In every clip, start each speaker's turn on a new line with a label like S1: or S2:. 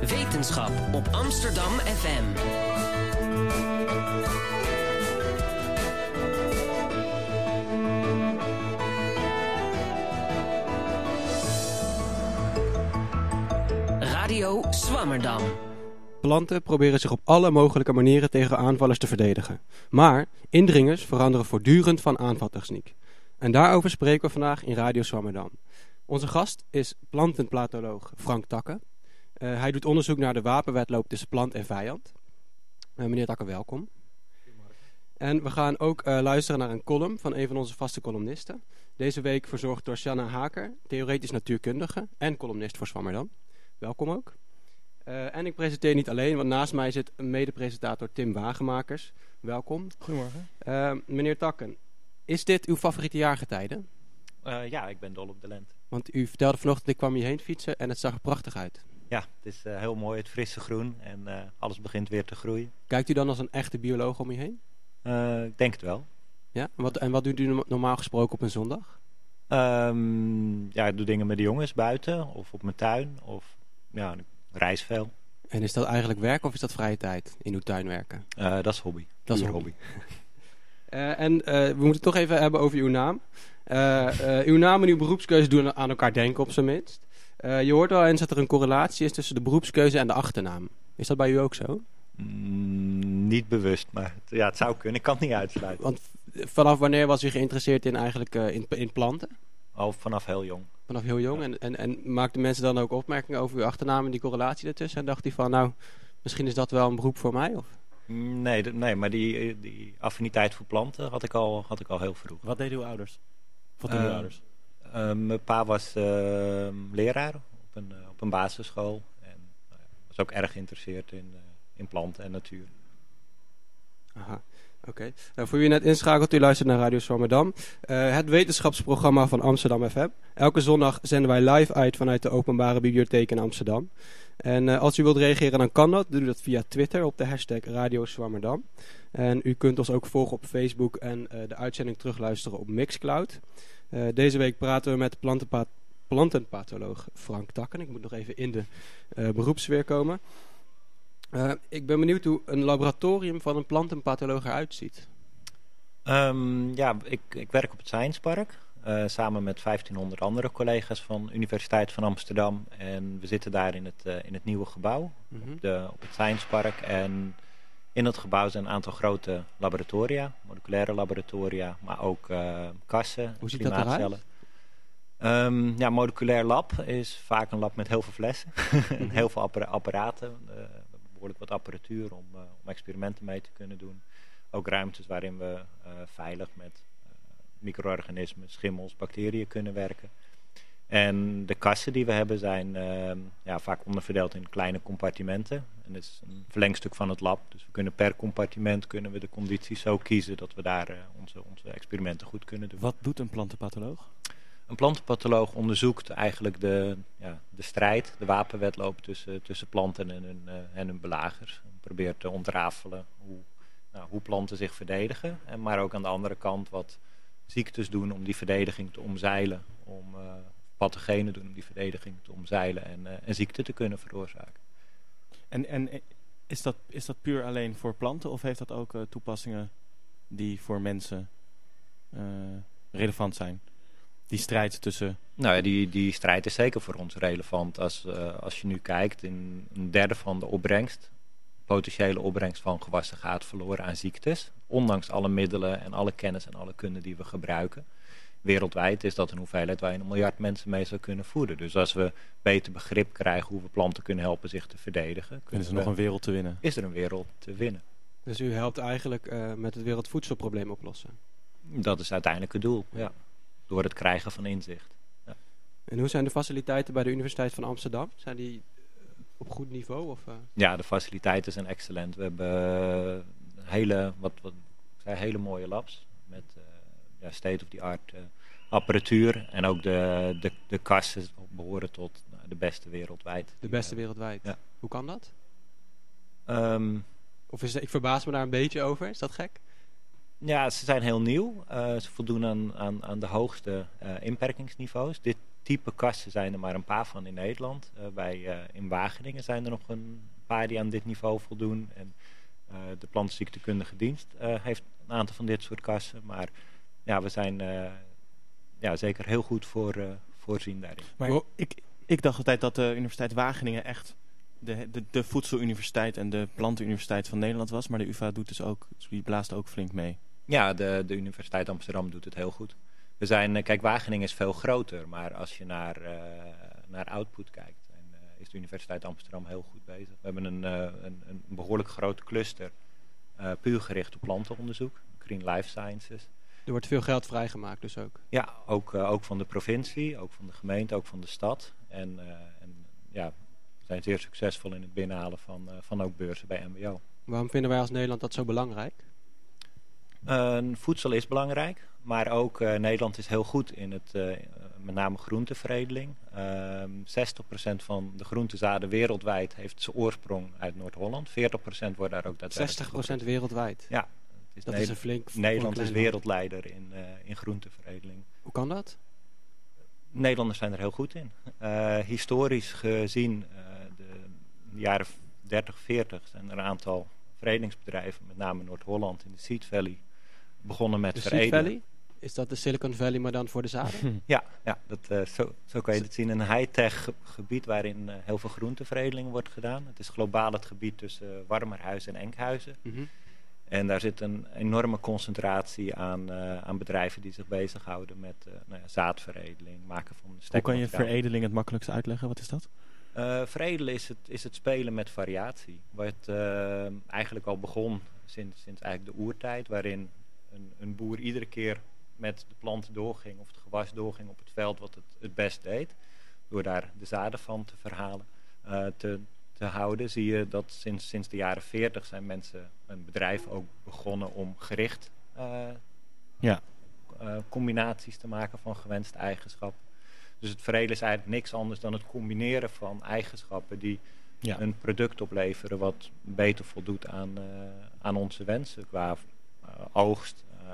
S1: Wetenschap op Amsterdam FM. Radio Swammerdam.
S2: Planten proberen zich op alle mogelijke manieren tegen aanvallers te verdedigen. Maar indringers veranderen voortdurend van aanvaltechniek. En daarover spreken we vandaag in Radio Swammerdam. Onze gast is plantenplatoloog Frank Takke. Uh, hij doet onderzoek naar de wapenwetloop tussen plant en vijand. Uh, meneer Takke, welkom. En we gaan ook uh, luisteren naar een column van een van onze vaste columnisten. Deze week verzorgd door Shanna Haker, theoretisch natuurkundige en columnist voor Swammerdam. Welkom ook. Uh, en ik presenteer niet alleen, want naast mij zit een mede-presentator Tim Wagemakers. Welkom.
S3: Goedemorgen.
S2: Uh, meneer Takken, is dit uw favoriete jaargetijde?
S3: Uh, ja, ik ben dol op de lente.
S2: Want u vertelde vanochtend, ik kwam hierheen fietsen en het zag er prachtig uit.
S3: Ja, het is heel mooi, het frisse groen en alles begint weer te groeien.
S2: Kijkt u dan als een echte bioloog om u heen?
S3: ik denk het wel.
S2: Ja, en wat, en wat doet u normaal gesproken op een zondag?
S3: Um, ja, ik doe dingen met de jongens buiten of op mijn tuin of ja, ik reis veel.
S2: En is dat eigenlijk werk of is dat vrije tijd in uw tuin werken?
S3: Uh, dat is hobby.
S2: Dat is hobby. uh, en uh, we moeten het toch even hebben over uw naam. uw naam en uw beroepskeuze doen aan elkaar denken op zijn minst. je hoort wel eens dat er een correlatie is tussen de beroepskeuze en de achternaam. Is dat bij u ook zo?
S3: Mm, niet bewust, maar het, ja, het zou kunnen. Ik kan het niet uitsluiten.
S2: Want vanaf wanneer was u geïnteresseerd in, eigenlijk, in, in planten?
S3: Oh, vanaf heel jong.
S2: Vanaf heel jong. Ja. En, en, en maakten mensen dan ook opmerkingen over uw achternaam en die correlatie ertussen? En dacht hij van, nou, misschien is dat wel een beroep voor mij? Of?
S3: Nee, nee maar die, die affiniteit voor planten had ik al, had ik al heel vroeg.
S4: Wat deden uw ouders? Wat uh, uw ouders?
S3: Uh, mijn pa was uh, leraar op een, op een basisschool. En was ook erg geïnteresseerd in, in planten en natuur.
S2: Aha. Oké. Nou, voor wie net inschakelt, u luistert naar Radio Swammerdam. Uh, het wetenschapsprogramma van Amsterdam FM. Elke zondag zenden wij live uit vanuit de Openbare Bibliotheek in Amsterdam. En uh, als u wilt reageren, dan kan dat. Doe dat via Twitter op de hashtag Radio Swammerdam. En u kunt ons ook volgen op Facebook en uh, de uitzending terugluisteren op Mixcloud. deze week praten we met plantenpatholoog Frank Takken. Ik moet nog even in de beroepsfeer komen. Uh, ik ben benieuwd hoe een laboratorium van een plantenpatholoog eruit ziet.
S3: Um, ja, ik, ik, werk op het Science Park. Uh, samen met 1500 andere collega's van de Universiteit van Amsterdam. En we zitten daar in het, uh, in het nieuwe gebouw mm -hmm. op, de, op het Science Park. En in dat gebouw zijn een aantal grote laboratoria. Moleculaire laboratoria, maar ook kassen,
S2: Hoe ziet dat eruit?
S3: Um, ja, moleculair lab is vaak een lab met heel veel flessen. en heel veel appara apparaten behoorlijk wat apparatuur om, uh, om experimenten mee te kunnen doen. Ook ruimtes waarin we uh, veilig met uh, micro-organismen, schimmels, bacteriën kunnen werken. En de kassen die we hebben zijn ja, vaak onderverdeeld in kleine compartimenten. En dat is een verlengstuk van het lab. Dus we kunnen per compartiment kunnen we de condities zo kiezen dat we daar onze, onze experimenten goed kunnen doen.
S4: Wat doet een plantenpatholoog?
S3: Een plantenpatholoog onderzoekt eigenlijk de, ja, de strijd, de wapenwetloop tussen, tussen planten en hun, uh, en hun belagers. En probeert te ontrafelen hoe, nou, hoe planten zich verdedigen. En maar ook aan de andere kant wat ziektes doen om die verdediging te omzeilen. Om uh, pathogenen doen om die verdediging te omzeilen en, uh, en ziekte te kunnen veroorzaken.
S4: En, en is, dat, is dat puur alleen voor planten of heeft dat ook toepassingen die voor mensen relevant zijn? Die strijd tussen...
S3: Nou ja, die, die strijd is zeker voor ons relevant. Als, uh, als je nu kijkt, in een derde van de opbrengst, potentiële opbrengst van gewassen gaat verloren aan ziektes. Ondanks alle middelen en alle kennis en alle kunde die we gebruiken. Wereldwijd is dat een hoeveelheid waar je een miljard mensen mee zou kunnen voeden. Dus als we beter begrip krijgen hoe we planten kunnen helpen zich te verdedigen...
S4: En is er nog een wereld te winnen?
S3: Is er een wereld te winnen.
S2: Dus u helpt eigenlijk uh, met het wereldvoedselprobleem oplossen?
S3: Dat is uiteindelijk het doel, ja door het krijgen van inzicht. Ja.
S2: En hoe zijn de faciliteiten bij de Universiteit van Amsterdam? Zijn die eh, op goed niveau? Of, uh...
S3: Ja, de faciliteiten zijn excellent. We hebben hele, wat, wat, zijn hele mooie labs met uh, ja, state-of-the-art apparatuur. En ook de, de, de kassen behoren tot de beste wereldwijd.
S2: De beste wereldwijd? Ja. Hoe kan dat?
S3: Um,
S2: Of is, ik verbaas me daar een beetje over, is dat gek?
S3: Ja, ze zijn heel nieuw. Uh, ze voldoen aan, aan, aan de hoogste uh, inperkingsniveaus. Dit type kasten zijn er maar een paar van in Nederland. Uh, bij, in Wageningen zijn er nog een paar die aan dit niveau voldoen. En de plantenziektekundige dienst heeft een aantal van dit soort kassen. Maar ja, we zijn ja, zeker heel goed voor, voorzien daarin.
S4: Maar ik, ik dacht altijd dat de Universiteit Wageningen echt de, de, de voedseluniversiteit en de plantenuniversiteit van Nederland was. Maar de UvA doet dus ook, die blaast ook flink mee.
S3: Ja, de, de Universiteit Amsterdam doet het heel goed. We zijn, eh, kijk, Wageningen is veel groter, maar als je naar, uh, naar output kijkt, en, uh, is de Universiteit Amsterdam heel goed bezig. We hebben een, een, een, behoorlijk grote cluster, puur gericht op plantenonderzoek, Green Life Sciences.
S2: Er wordt veel geld vrijgemaakt dus ook?
S3: Ja, ook, ook van de provincie, ook van de gemeente, ook van de stad. En, en ja, we zijn zeer succesvol in het binnenhalen van, van ook beurzen bij MBO.
S2: Waarom vinden wij als Nederland dat zo belangrijk?
S3: Voedsel is belangrijk, maar ook uh, Nederland is heel goed in het, uh, met name groenteveredeling. Uh, ehm, 60% van de groentezaden wereldwijd heeft zijn oorsprong uit Noord-Holland. 40% wordt daar ook daadwerkelijk
S2: 60% wereldwijd?
S3: Ja.
S2: Is dat is een flink
S3: Nederland is wereldleider in, in groenteveredeling.
S2: Hoe kan dat?
S3: Nederlanders zijn er heel goed in. historisch gezien, de, de jaren 30, 40 zijn er een aantal veredigingsbedrijven, met name Noord-Holland in de Seed Valley, begonnen met
S2: de
S3: veredelen.
S2: Seed Valley? Is dat de Silicon Valley, maar dan voor de zaden?
S3: ja, ja dat, uh, zo, zo kan je het zien. Een high-tech gebied waarin uh, heel veel groenteveredeling wordt gedaan. Het is globaal het gebied tussen uh, Warmerhuizen en Enkhuizen. Mm -hmm. En daar zit een enorme concentratie aan, aan bedrijven die zich bezighouden met nou ja, zaadveredeling, maken van
S4: Hoe kan je veredeling het makkelijkst uitleggen? Wat is dat?
S3: Uh, veredelen is het, is het spelen met variatie. Wat uh, eigenlijk al begon sinds, sinds eigenlijk de oertijd, waarin een, een, boer iedere keer met de planten doorging of het gewas doorging op het veld wat het het best deed. Door daar de zaden van te verhalen, uh, te, te houden, zie je dat sinds, sinds de jaren 40 zijn mensen, een bedrijf ook begonnen om gericht
S4: ja.
S3: combinaties te maken van gewenste eigenschappen. Dus het veredelen is eigenlijk niks anders dan het combineren van eigenschappen die ja. een product opleveren wat beter voldoet aan, uh, aan onze wensen qua oogst, uh,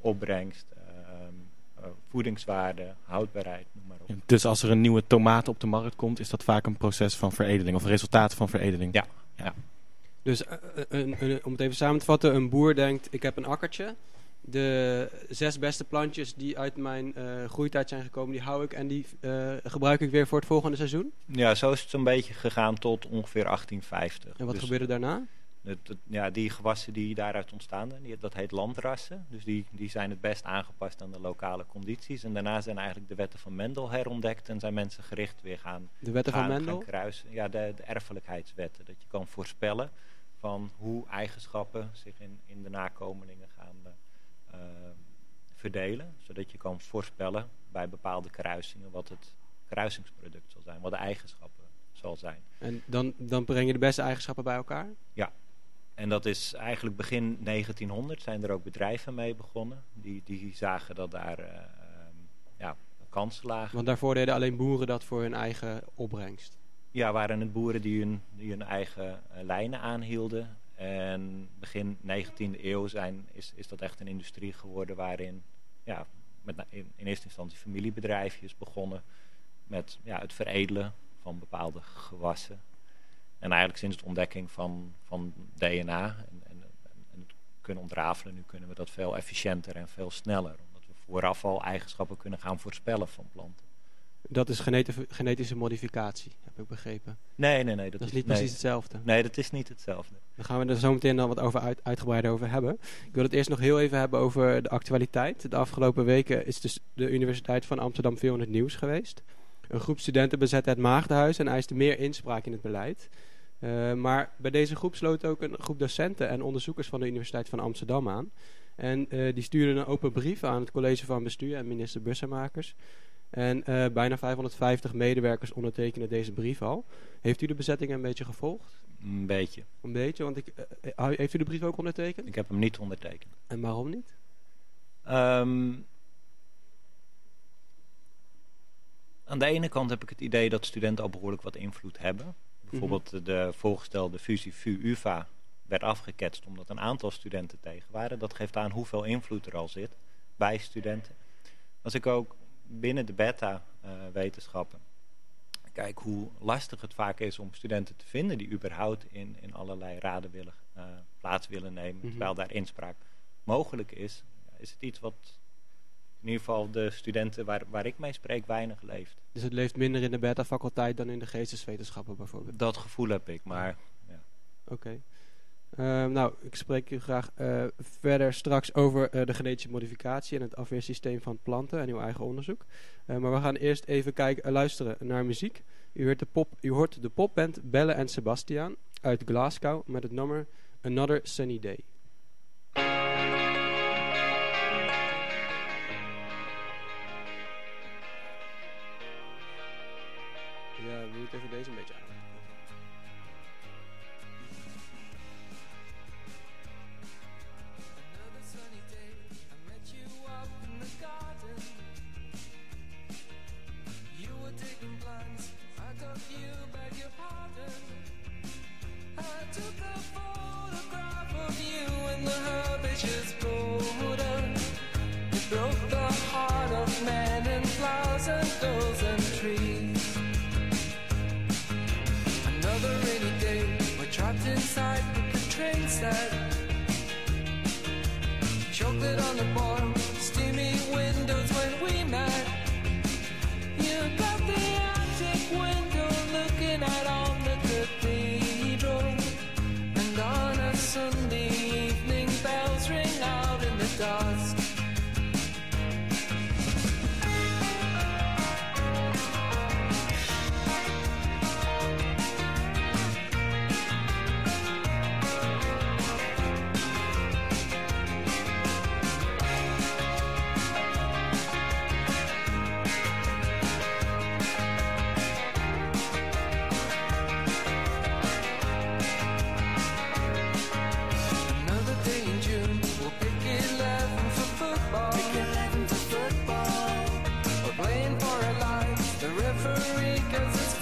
S3: opbrengst, voedingswaarde, houdbaarheid, noem maar op.
S4: Dus als er een nieuwe tomaat op de markt komt, is dat vaak een proces van veredeling of resultaat van veredeling?
S3: Ja. ja.
S2: Dus een, een, om het even samen te vatten, een boer denkt ik heb een akkertje de zes beste plantjes die uit mijn uh, groeitijd zijn gekomen, die hou ik en die uh, gebruik ik weer voor het volgende seizoen?
S3: Ja, zo is het zo'n beetje gegaan tot ongeveer 1850.
S2: En wat dus gebeurde daarna?
S3: Het, het, ja, die gewassen die daaruit ontstaan, die, dat heet landrassen. Dus die, die zijn het best aangepast aan de lokale condities. En daarna zijn eigenlijk de wetten van Mendel herontdekt en zijn mensen gericht weer gaan,
S2: de wetten
S3: gaan,
S2: van Mendel?
S3: kruisen. Ja, de, de erfelijkheidswetten. Dat je kan voorspellen van hoe eigenschappen zich in, in de nakomelingen gaan uh, verdelen. Zodat je kan voorspellen bij bepaalde kruisingen wat het kruisingsproduct zal zijn. Wat de eigenschappen zal zijn.
S2: En dan, dan breng je de beste eigenschappen bij elkaar?
S3: Ja. En dat is eigenlijk begin 1900 zijn er ook bedrijven mee begonnen. Die, die zagen dat daar uh, ja, kansen lagen.
S2: Want daarvoor deden alleen boeren dat voor hun eigen opbrengst?
S3: Ja, waren het boeren die hun, die hun eigen uh, lijnen aanhielden. En begin 19e eeuw zijn, is, is dat echt een industrie geworden waarin ja, met, in, in eerste instantie familiebedrijfjes begonnen met ja, het veredelen van bepaalde gewassen. En eigenlijk sinds de ontdekking van, van DNA en, en, en het kunnen ontrafelen, nu kunnen we dat veel efficiënter en veel sneller. Omdat we vooraf al eigenschappen kunnen gaan voorspellen van planten.
S2: Dat is genetische modificatie, heb ik begrepen.
S3: Nee, nee, nee.
S2: Dat, dat is niet precies hetzelfde.
S3: Nee, dat is niet hetzelfde.
S2: Daar gaan we er zo meteen dan wat over uit, uitgebreider over hebben. Ik wil het eerst nog heel even hebben over de actualiteit. De afgelopen weken is dus de Universiteit van Amsterdam veel in het nieuws geweest. Een groep studenten bezette het Maagdenhuis en eiste meer inspraak in het beleid. Uh, maar bij deze groep sloot ook een groep docenten en onderzoekers van de Universiteit van Amsterdam aan. En uh, die stuurden een open brief aan het college van bestuur en minister Bussenmakers. En uh, bijna 550 medewerkers ondertekenen deze brief al. Heeft u de bezetting een beetje gevolgd?
S3: Een beetje.
S2: Een beetje, want ik, heeft u de brief ook ondertekend?
S3: Ik heb hem niet ondertekend.
S2: En waarom niet?
S3: Um, aan de ene kant heb ik het idee dat studenten al behoorlijk wat invloed hebben. Bijvoorbeeld mm -hmm. de voorgestelde fusie VU-UvA werd afgeketst omdat een aantal studenten tegen waren. Dat geeft aan hoeveel invloed er al zit bij studenten. Als ik ook binnen de beta-wetenschappen kijk hoe lastig het vaak is om studenten te vinden die überhaupt in, in allerlei raden willen, uh, plaats willen nemen,
S2: Mhm.
S3: terwijl daar inspraak mogelijk is, is het iets wat in ieder geval de studenten waar, waar ik mee spreek weinig leeft.
S2: Dus het leeft minder in de beta-faculteit dan in de geesteswetenschappen bijvoorbeeld.
S3: Dat gevoel heb ik, maar
S2: Oké. Ehm, nou, ik spreek u graag eh, verder straks over eh, de genetische modificatie en het afweersysteem van planten en uw eigen onderzoek. Eh, maar we gaan eerst even kijken, luisteren naar muziek. U hoort, de pop, u hoort de popband Belle en Sebastian uit Glasgow met het nummer Another Sunny Day.
S5: cause it's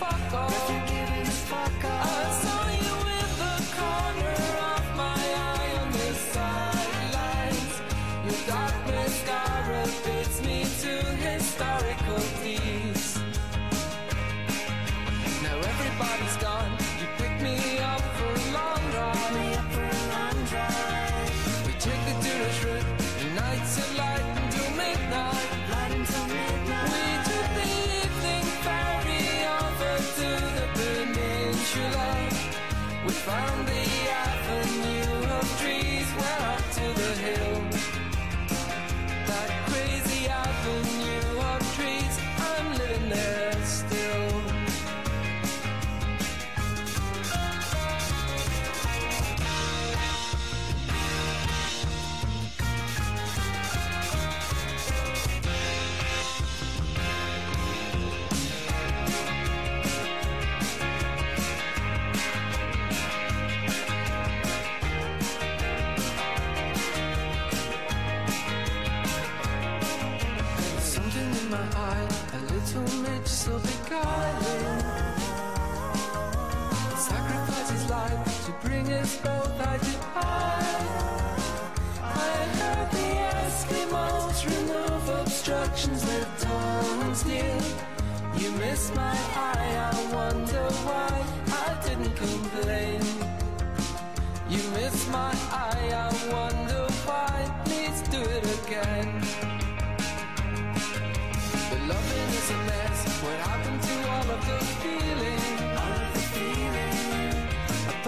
S5: bring us both eye to eye. I heard the Eskimos remove obstructions with tongues new. You missed my eye, I wonder why I didn't complain. You missed my eye, I wonder why. Please do it again. The loving is a mess. What happened to all of the feeling?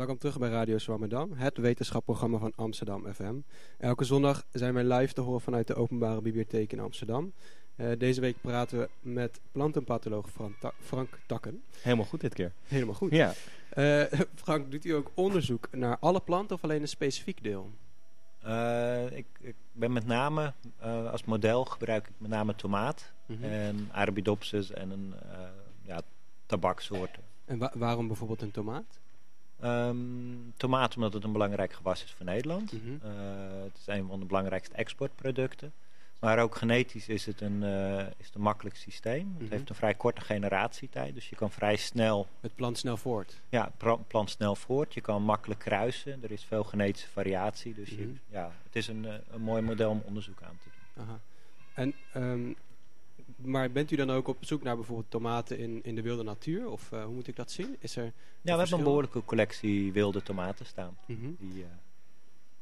S2: welkom terug bij Radio Swammerdam, het wetenschapprogramma van Amsterdam FM. Elke zondag zijn wij live te horen vanuit de Openbare Bibliotheek in Amsterdam. Eh, deze week praten we met plantenpatholoog Frank, Ta- Frank Takken.
S4: Helemaal goed dit keer.
S2: Helemaal goed.
S4: Ja.
S2: Eh, Frank, doet u ook onderzoek naar alle planten of alleen een specifiek deel?
S3: Eh, ik, ik ben met name, eh, als model gebruik ik met name tomaat.
S2: Mhm.
S3: En Arabidopsis en een uh, ja, tabaksoorten.
S2: En wa waarom bijvoorbeeld een tomaat?
S3: Um, tomaat omdat het een belangrijk gewas is voor Nederland.
S2: Mhm.
S3: Uh, het is een van de belangrijkste exportproducten. Maar ook genetisch is het een, uh, is het een makkelijk systeem. Het
S2: Mhm.
S3: heeft een vrij korte generatietijd. Dus je kan vrij snel...
S2: Het plant snel voort.
S3: Ja, het plant snel voort. Je kan makkelijk kruisen. Er is veel genetische variatie. Dus
S2: Mhm.
S3: je, ja, het is een, uh, een mooi model om onderzoek aan te doen.
S2: Aha. En, um, maar bent u dan ook op zoek naar bijvoorbeeld tomaten in, in de wilde natuur? Of uh, hoe moet ik dat zien? Is er
S3: ja, we hebben een behoorlijke collectie wilde tomaten staan.
S2: Mm -hmm.
S3: die, uh...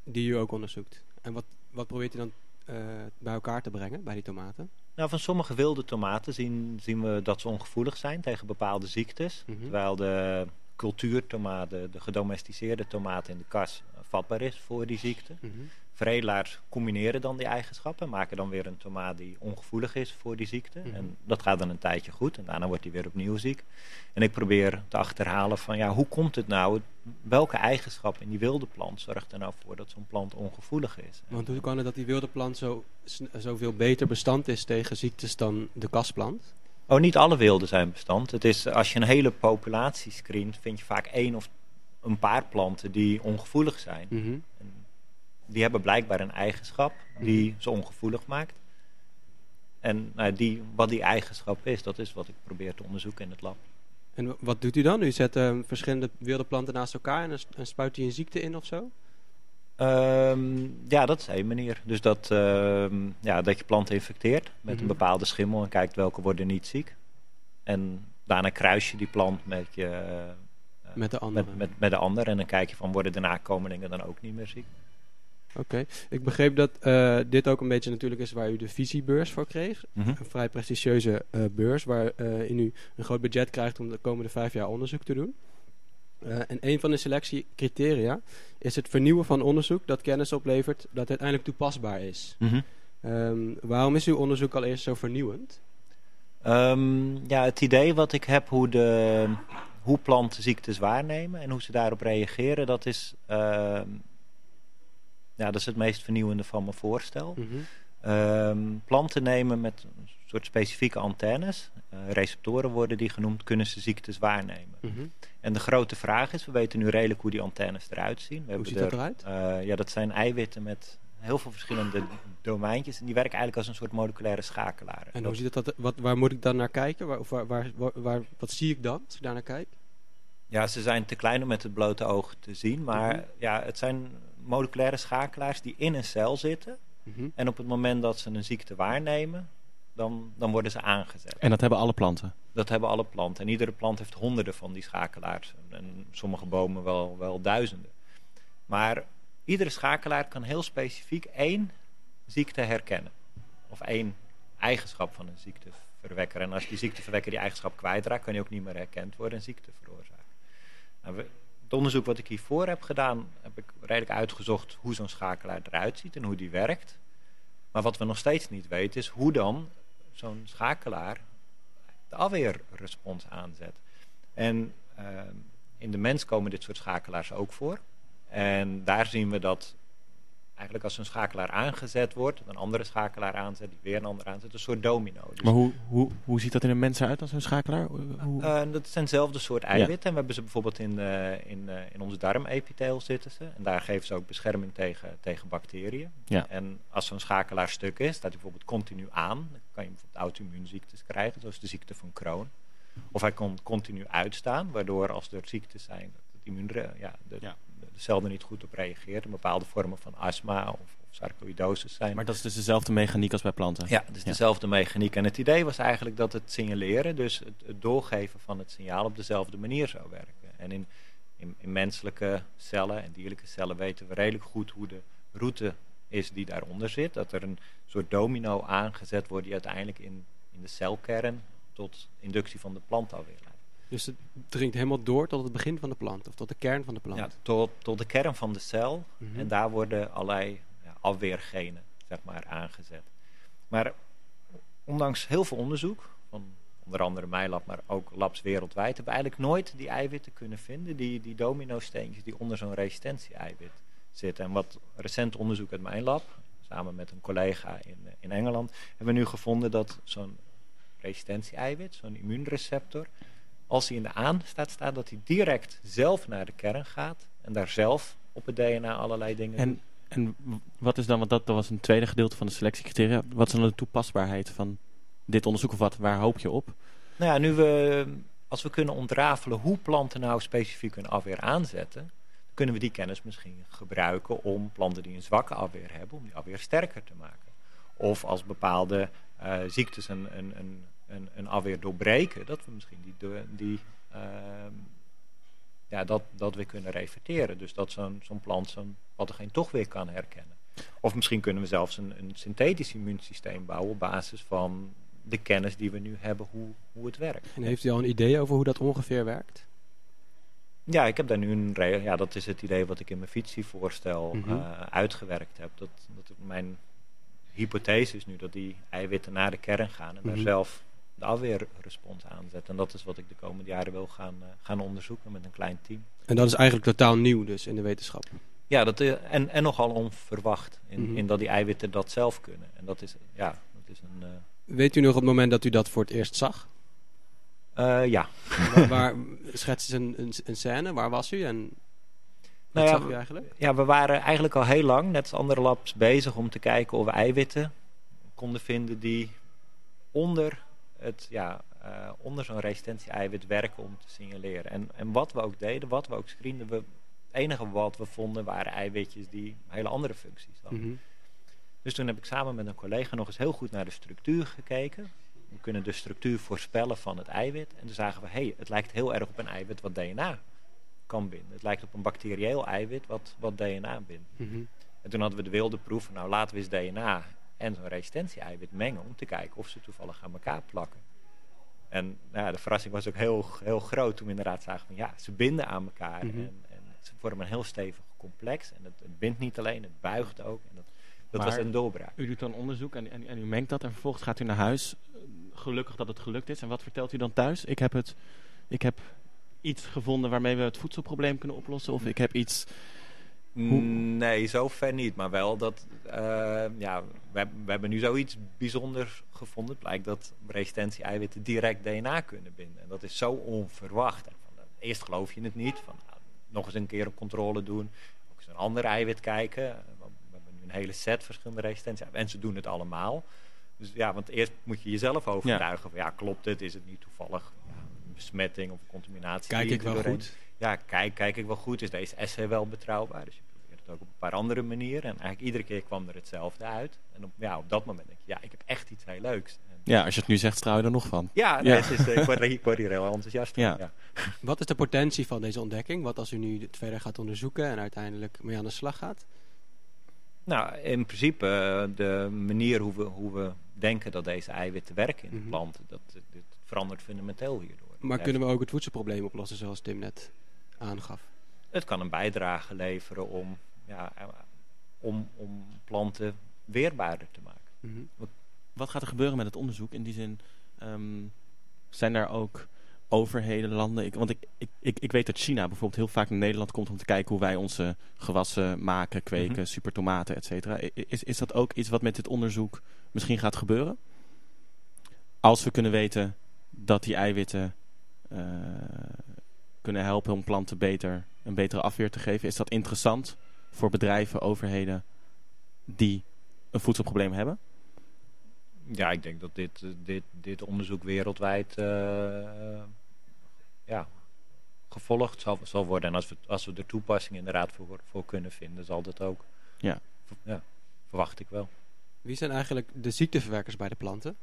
S2: die u ook onderzoekt. En wat, wat probeert u dan uh, bij elkaar te brengen bij die tomaten?
S3: Nou, van sommige wilde tomaten zien, zien we dat ze ongevoelig zijn tegen bepaalde ziektes.
S2: Mhm.
S3: Mm -hmm. Terwijl de cultuurtomaten, de gedomesticeerde tomaat in de kas, vatbaar is voor die ziekte.
S2: Mm -hmm.
S3: Veredelaars combineren dan die eigenschappen en maken dan weer een tomaat die ongevoelig is voor die ziekte.
S2: Mhm.
S3: En dat gaat dan een tijdje goed en daarna wordt hij weer opnieuw ziek. En ik probeer te achterhalen van ja, hoe komt het nou? Welke eigenschap in die wilde plant zorgt er nou voor dat zo'n plant ongevoelig is?
S2: Want hoe kan het dat die wilde plant zo, zoveel beter bestand is tegen ziektes dan de kasplant?
S3: Oh, niet alle wilden zijn bestand. Het is, als je een hele populatie screent, vind je vaak één of een paar planten die ongevoelig zijn.
S2: Mm -hmm.
S3: Die hebben blijkbaar een eigenschap die ze ongevoelig maakt. En nou, die, wat die eigenschap is, dat is wat ik probeer te onderzoeken in het lab.
S2: En wat doet u dan? U zet uh, verschillende wilde planten naast elkaar en, en spuit u een ziekte in of zo?
S3: Um, ja, dat is één manier. Dus dat, uh, ja, dat je planten infecteert met
S2: Mhm.
S3: mm -hmm. een bepaalde schimmel en kijkt welke worden niet ziek. En daarna kruis je die plant met, je,
S2: uh, met de andere.
S3: Met, met, met de ander en dan kijk je van worden de nakomelingen dan ook niet meer ziek.
S2: Oké, okay. ik begreep dat uh, dit ook een beetje natuurlijk is waar u de visiebeurs voor kreeg.
S3: Mm -hmm.
S2: Een vrij prestigieuze uh, beurs waarin uh, u een groot budget krijgt om de komende vijf jaar onderzoek te doen. En een van de selectiecriteria is het vernieuwen van onderzoek dat kennis oplevert dat uiteindelijk toepasbaar is.
S3: Mm -hmm.
S2: um, waarom is uw onderzoek al eerst zo vernieuwend?
S3: Um, ja, het idee wat ik heb hoe, de, hoe planten ziektes waarnemen en hoe ze daarop reageren, dat is, uh, ja, dat is het meest vernieuwende van mijn voorstel.
S2: Mm -hmm.
S3: um, planten nemen met een soort specifieke antennes, uh, receptoren worden die genoemd, kunnen ze ziektes waarnemen.
S2: Mm -hmm.
S3: En de grote vraag is, we weten nu redelijk hoe die antennes eruit zien. We
S2: hoe ziet
S3: er,
S2: dat eruit?
S3: Uh, ja, dat zijn eiwitten met heel veel verschillende domeintjes. En die werken eigenlijk als een soort moleculaire schakelaar.
S2: En hoe ziet dat, wat, waar moet ik dan naar kijken? Waar, of waar, waar, waar, wat zie ik dan als ik daar naar kijk?
S3: Ja, ze zijn te klein om met het blote oog te zien. Maar mm -hmm. ja, het zijn moleculaire schakelaars die in een cel zitten.
S2: Mm -hmm.
S3: En op het moment dat ze een ziekte waarnemen, dan, dan worden ze aangezet.
S4: En dat hebben alle planten?
S3: Dat hebben alle planten. En iedere plant heeft honderden van die schakelaars. En sommige bomen wel, wel duizenden. Maar iedere schakelaar kan heel specifiek één ziekte herkennen. Of één eigenschap van een ziekte verwekken. En als die ziekteverwekker die eigenschap kwijtraakt, kan die ook niet meer herkend worden en ziekte veroorzaken. Nou, het onderzoek wat ik hiervoor heb gedaan, heb ik redelijk uitgezocht hoe zo'n schakelaar eruit ziet en hoe die werkt. Maar wat we nog steeds niet weten is hoe dan zo'n schakelaar de afweerrespons aanzet. En uh, in de mens komen dit soort schakelaars ook voor. En daar zien we dat eigenlijk als een schakelaar aangezet wordt, een andere schakelaar aanzet, die weer een andere aanzet, een soort domino. Dus
S4: maar hoe, hoe, hoe ziet dat in een mens uit als een schakelaar? Hoe...
S3: Uh, dat zijn hetzelfde soort eiwitten. Ja. En we hebben ze bijvoorbeeld in, uh, in, uh, in ons darmepitheel zitten ze. En daar geven ze ook bescherming tegen, tegen bacteriën.
S4: Ja.
S3: En als zo'n schakelaar stuk is, staat hij bijvoorbeeld continu aan. Dan kan je bijvoorbeeld auto-immuunziektes krijgen, zoals de ziekte van Crohn. Of hij kan continu uitstaan, waardoor als er ziektes zijn, het immuun, ja, de,
S4: ja
S3: er niet goed op reageert. Bepaalde vormen van astma of, of zijn.
S4: Maar dat is dus dezelfde mechaniek als bij planten?
S3: Ja, dus ja. dezelfde mechaniek. En het idee was eigenlijk dat het signaleren, dus het, het, doorgeven van het signaal op dezelfde manier zou werken. En in, in, in, menselijke cellen en dierlijke cellen weten we redelijk goed hoe de route is die daaronder zit. Dat er een soort domino aangezet wordt die uiteindelijk in, in de celkern tot inductie van de plant leidt.
S2: Dus het dringt helemaal door tot het begin van de plant, of tot de kern van de plant?
S3: Ja, tot, tot de kern van de cel.
S2: Mhm.
S3: En daar worden allerlei ja, afweergenen zeg maar, aangezet. Maar ondanks heel veel onderzoek, van onder andere mijn lab, maar ook labs wereldwijd, hebben we eigenlijk nooit die eiwitten kunnen vinden, die, die domino-steentjes die onder zo'n resistentie-eiwit zitten. En wat recent onderzoek uit mijn lab, samen met een collega in, eh, in Engeland, hebben we nu gevonden dat zo'n resistentie-eiwit, zo'n immuunreceptor, als hij in de aan staat, staat dat hij direct zelf naar de kern gaat en daar zelf op het DNA allerlei dingen
S4: En,
S3: doet.
S4: en wat is dan, want dat, dat was een tweede gedeelte van de selectiecriteria. Wat is dan de toepasbaarheid van dit onderzoek of wat, waar hoop je op?
S3: Nou ja, nu we, als we kunnen ontrafelen hoe planten nou specifiek hun afweer aanzetten, kunnen we die kennis misschien gebruiken om planten die een zwakke afweer hebben, om die afweer sterker te maken. Of als bepaalde eh, ziektes een, een, een, een, een afweer doorbreken, dat we misschien die, die ehm, ja, dat, dat weer kunnen reverteren. Dus dat zo'n zo'n plant zo'n pathogeen toch weer kan herkennen. Of misschien kunnen we zelfs een, een synthetisch immuunsysteem bouwen op basis van de kennis die we nu hebben hoe, hoe het werkt.
S2: En heeft u al een idee over hoe dat ongeveer werkt?
S3: Ja, ik heb daar nu een ja, dat is het idee wat ik in mijn fictievoorstel
S2: Mhm.
S3: eh, uitgewerkt heb. Dat, dat mijn hypothese is nu dat die eiwitten naar de kern gaan en daar
S2: Mhm.
S3: zelf de afweerrespons aanzetten. En dat is wat ik de komende jaren wil gaan, eh, gaan onderzoeken met een klein team.
S2: En dat is eigenlijk totaal nieuw dus in de wetenschap.
S3: Ja, dat, eh, en, en nogal onverwacht in,
S2: Mhm.
S3: in dat die eiwitten dat zelf kunnen. En dat is, ja, dat is een... eh,
S2: Weet u nog op het moment dat u dat voor het eerst zag?
S3: ja,
S2: waar, waar schets eens een, een, een scène, waar was u en wat
S3: Nou ja,
S2: zag u eigenlijk?
S3: Ja, we waren eigenlijk al heel lang, net als andere labs, bezig om te kijken of we eiwitten konden vinden die onder, het, ja, eh, onder zo'n resistentie-eiwit werken om te signaleren. En, en wat we ook deden, wat we ook screenden, we, het enige wat we vonden waren eiwitjes die hele andere functies hadden.
S2: Mhm.
S3: Dus toen heb ik samen met een collega nog eens heel goed naar de structuur gekeken. We kunnen de structuur voorspellen van het eiwit. En toen zagen we, hé, hey, het lijkt heel erg op een eiwit wat DNA kan binden. Het lijkt op een bacterieel eiwit wat, wat DNA bindt.
S2: Mhm.
S3: En toen hadden we de wilde proef nou laten we eens DNA en zo'n resistentie-eiwit mengen om te kijken of ze toevallig aan elkaar plakken. En nou ja, de verrassing was ook heel, heel groot toen we inderdaad zagen van ja, ze binden aan elkaar
S2: Mhm.
S3: en, en ze vormen een heel stevig complex. En het, het bindt niet alleen, het buigt ook. En dat dat
S4: Maar-
S3: was een doorbraak.
S4: U doet dan onderzoek en, en, en u mengt dat en vervolgens gaat u naar huis. Gelukkig dat het gelukt is. En wat vertelt u dan thuis? Ik heb, het, ik heb iets gevonden waarmee we het voedselprobleem kunnen oplossen. Of ik heb iets... Hoe-
S3: Nee, zo ver niet. Maar wel dat, eh, ja, we, hebben- we hebben nu zoiets bijzonders gevonden. Het blijkt dat resistentie-eiwitten direct DNA kunnen binden. En dat is zo onverwacht. En van, eh, eerst geloof je het niet. Van, nou, nog eens een keer een controle doen. Ook eens een ander eiwit kijken. Eh, We hebben nu een hele set verschillende resistentie En ze doen het allemaal. Dus ja, want eerst moet je jezelf overtuigen. Van, ja, klopt het? Is het niet toevallig ja, een besmetting of contaminatie?
S2: Kijk ik wel goed?
S3: ja, kijk, kijk ik wel goed. Is deze essay wel betrouwbaar? Dus het ook op een paar andere manieren. En eigenlijk iedere keer kwam er hetzelfde uit. En op, ja, op dat moment denk je, ja, ik heb echt iets heel leuks. En,
S4: Ja, als je het nu zegt, straal je er nog van.
S3: ja,
S4: Ja.
S3: Het is, eh, ik, word, ik word hier heel enthousiast van.
S4: Ja.
S3: Ja.
S2: Wat is de potentie van deze ontdekking? Wat als u nu het verder gaat onderzoeken en uiteindelijk mee aan de slag gaat?
S3: Nou, in principe eh, de manier hoe we, hoe we denken dat deze eiwitten werken in de planten, dat, dat, dit verandert fundamenteel hierdoor.
S2: Maar kunnen we ook het voedselprobleem oplossen zoals Tim net aangaf?
S3: Het kan een bijdrage leveren om, ja, eh, om, om planten weerbaarder te maken.
S2: Mhm.
S4: Wat gaat er gebeuren met het onderzoek? In die zin, ehm, zijn daar ook overheden, landen... Ik, want ik, ik, ik, ik weet dat China bijvoorbeeld heel vaak naar Nederland komt... om te kijken hoe wij onze gewassen maken, kweken,
S3: Mhm.
S4: supertomaten, et cetera. Is, is dat ook iets wat met dit onderzoek misschien gaat gebeuren? Als we kunnen weten dat die eiwitten eh, kunnen helpen om planten beter, een betere afweer te geven... is dat interessant voor bedrijven, overheden die een voedselprobleem hebben?
S3: Ja, ik denk dat dit, eh, dit, dit onderzoek wereldwijd eh, ja, gevolgd zal, zal worden. En als we, als we er toepassingen inderdaad voor, voor kunnen vinden, zal dat ook.
S4: Ja.
S3: ja. Verwacht ik wel.
S2: Wie zijn eigenlijk de ziekteverwerkers bij de planten?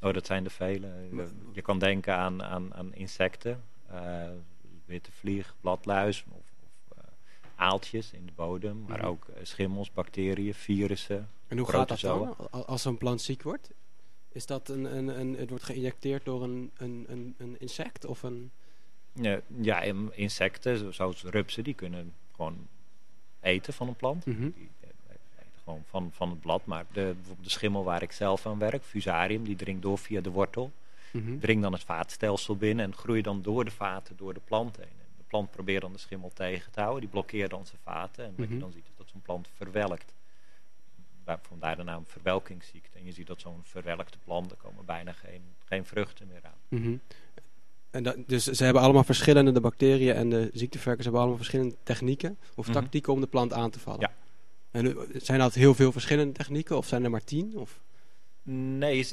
S3: Oh, dat zijn er vele. Je, je kan denken aan, aan, aan insecten. eh, witte vlieg, bladluis of, eh, aaltjes in de bodem. Maar
S2: Mhm.
S3: ook eh, schimmels, bacteriën, virussen.
S2: En hoe gaat dat dan? Al- Als zo'n plant ziek wordt? Is dat een, een, een, het wordt geïnjecteerd door een, een, een, een insect of een...
S3: Ja, ja, in- insecten zo- zoals rupsen, die kunnen gewoon eten van een plant.
S2: Mhm.
S3: Die eh, eten gewoon van, van het blad. Maar de, bijvoorbeeld de schimmel waar ik zelf aan werk, fusarium, die dringt door via de wortel.
S2: Mhm.
S3: Dringt dan het vaatstelsel binnen en groeit dan door de vaten, door de plant heen. Plant probeert dan de schimmel tegen te houden. Die blokkeert dan zijn vaten. En wat
S2: Mhm.
S3: je dan ziet is dat zo'n plant verwelkt. Daar- Vandaar de naam verwelkingsziekte. En je ziet dat zo'n verwelkte plant, er komen bijna geen, geen vruchten meer aan.
S2: Mhm. En dat, dus ze hebben allemaal verschillende, de bacteriën en de ziekteverwekkers hebben allemaal verschillende technieken of
S3: Mhm.
S2: tactieken om de plant aan te vallen.
S3: Ja.
S2: En eh, zijn dat heel veel verschillende technieken of zijn er maar tien? Of?
S3: Nee,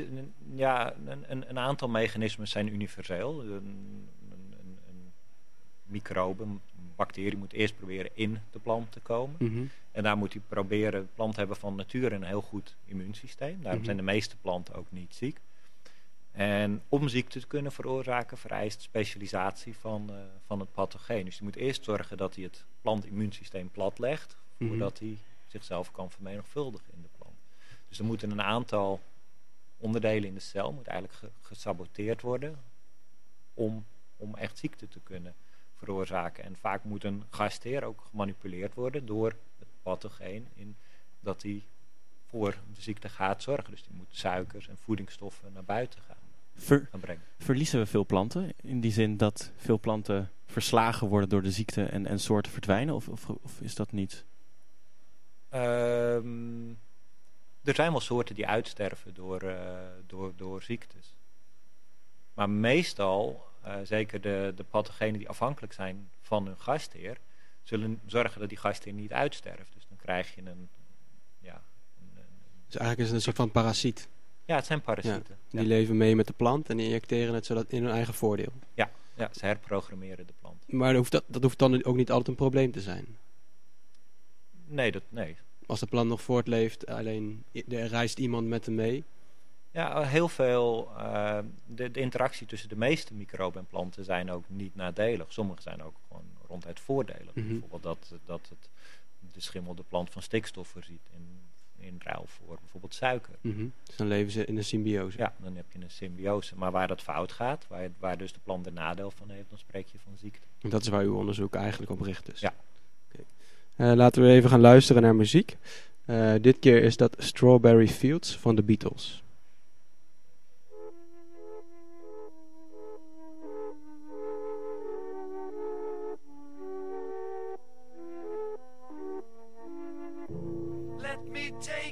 S3: ja, een, een, een aantal mechanismen zijn universeel. Een microbe, een bacterie moet eerst proberen in de plant te komen.
S2: Mhm.
S3: En daar moet hij proberen, planten hebben van nature een heel goed immuunsysteem. Daarom
S2: Mhm.
S3: zijn de meeste planten ook niet ziek. En om ziekte te kunnen veroorzaken vereist specialisatie van, eh, van het pathogeen. Dus je moet eerst zorgen dat hij het plantimmuunsysteem plat legt,
S2: Mhm.
S3: voordat hij zichzelf kan vermenigvuldigen in de plant. Dus er moeten een aantal onderdelen in de cel moet eigenlijk ge- gesaboteerd worden om, om echt ziekte te kunnen veroorzaken. En vaak moet een gastheer ook gemanipuleerd worden door het pathogeen in dat hij voor de ziekte gaat zorgen. Dus die moet suikers en voedingsstoffen naar buiten gaan,
S4: Ver-
S3: gaan brengen.
S4: verliezen we veel planten? In die zin dat veel planten verslagen worden door de ziekte en, en soorten verdwijnen? Of, of, of is dat niet?
S3: Ehm, er zijn wel soorten die uitsterven door, eh, door, door ziektes. Maar meestal, zeker de, de pathogenen die afhankelijk zijn van hun gastheer, zullen zorgen dat die gastheer niet uitsterft. Dus dan krijg je een, ja, een, een-
S2: Dus eigenlijk is het een soort van parasiet.
S3: ja het zijn parasieten.
S2: Die
S3: Ja.
S2: leven mee met de plant en injecteren het zodat in hun eigen voordeel.
S3: Ja, ze herprogrammeren de plant.
S2: Maar dat hoeft, dat, dat hoeft dan ook niet altijd een probleem te zijn.
S3: Nee, dat, nee.
S2: Als de plant nog voortleeft, alleen er reist iemand met hem mee.
S3: Ja, heel veel. eh, de, de interactie tussen de meeste microben en planten zijn ook niet nadelig. Sommige zijn ook gewoon ronduit voordelig.
S2: Mhm.
S3: Bijvoorbeeld dat, dat het, de schimmel de plant van stikstof voorziet in, in ruil voor bijvoorbeeld suiker.
S2: Mhm. Dus dan leven ze in een symbiose.
S3: Ja, dan heb je een symbiose. Maar waar dat fout gaat, waar, waar dus de plant er nadeel van heeft, dan spreek je van ziekte.
S2: En dat is waar uw onderzoek eigenlijk op richt dus.
S3: Ja.
S2: Eh, laten we even gaan luisteren naar muziek. Eh, dit keer is dat Strawberry Fields van de Beatles.
S6: Me take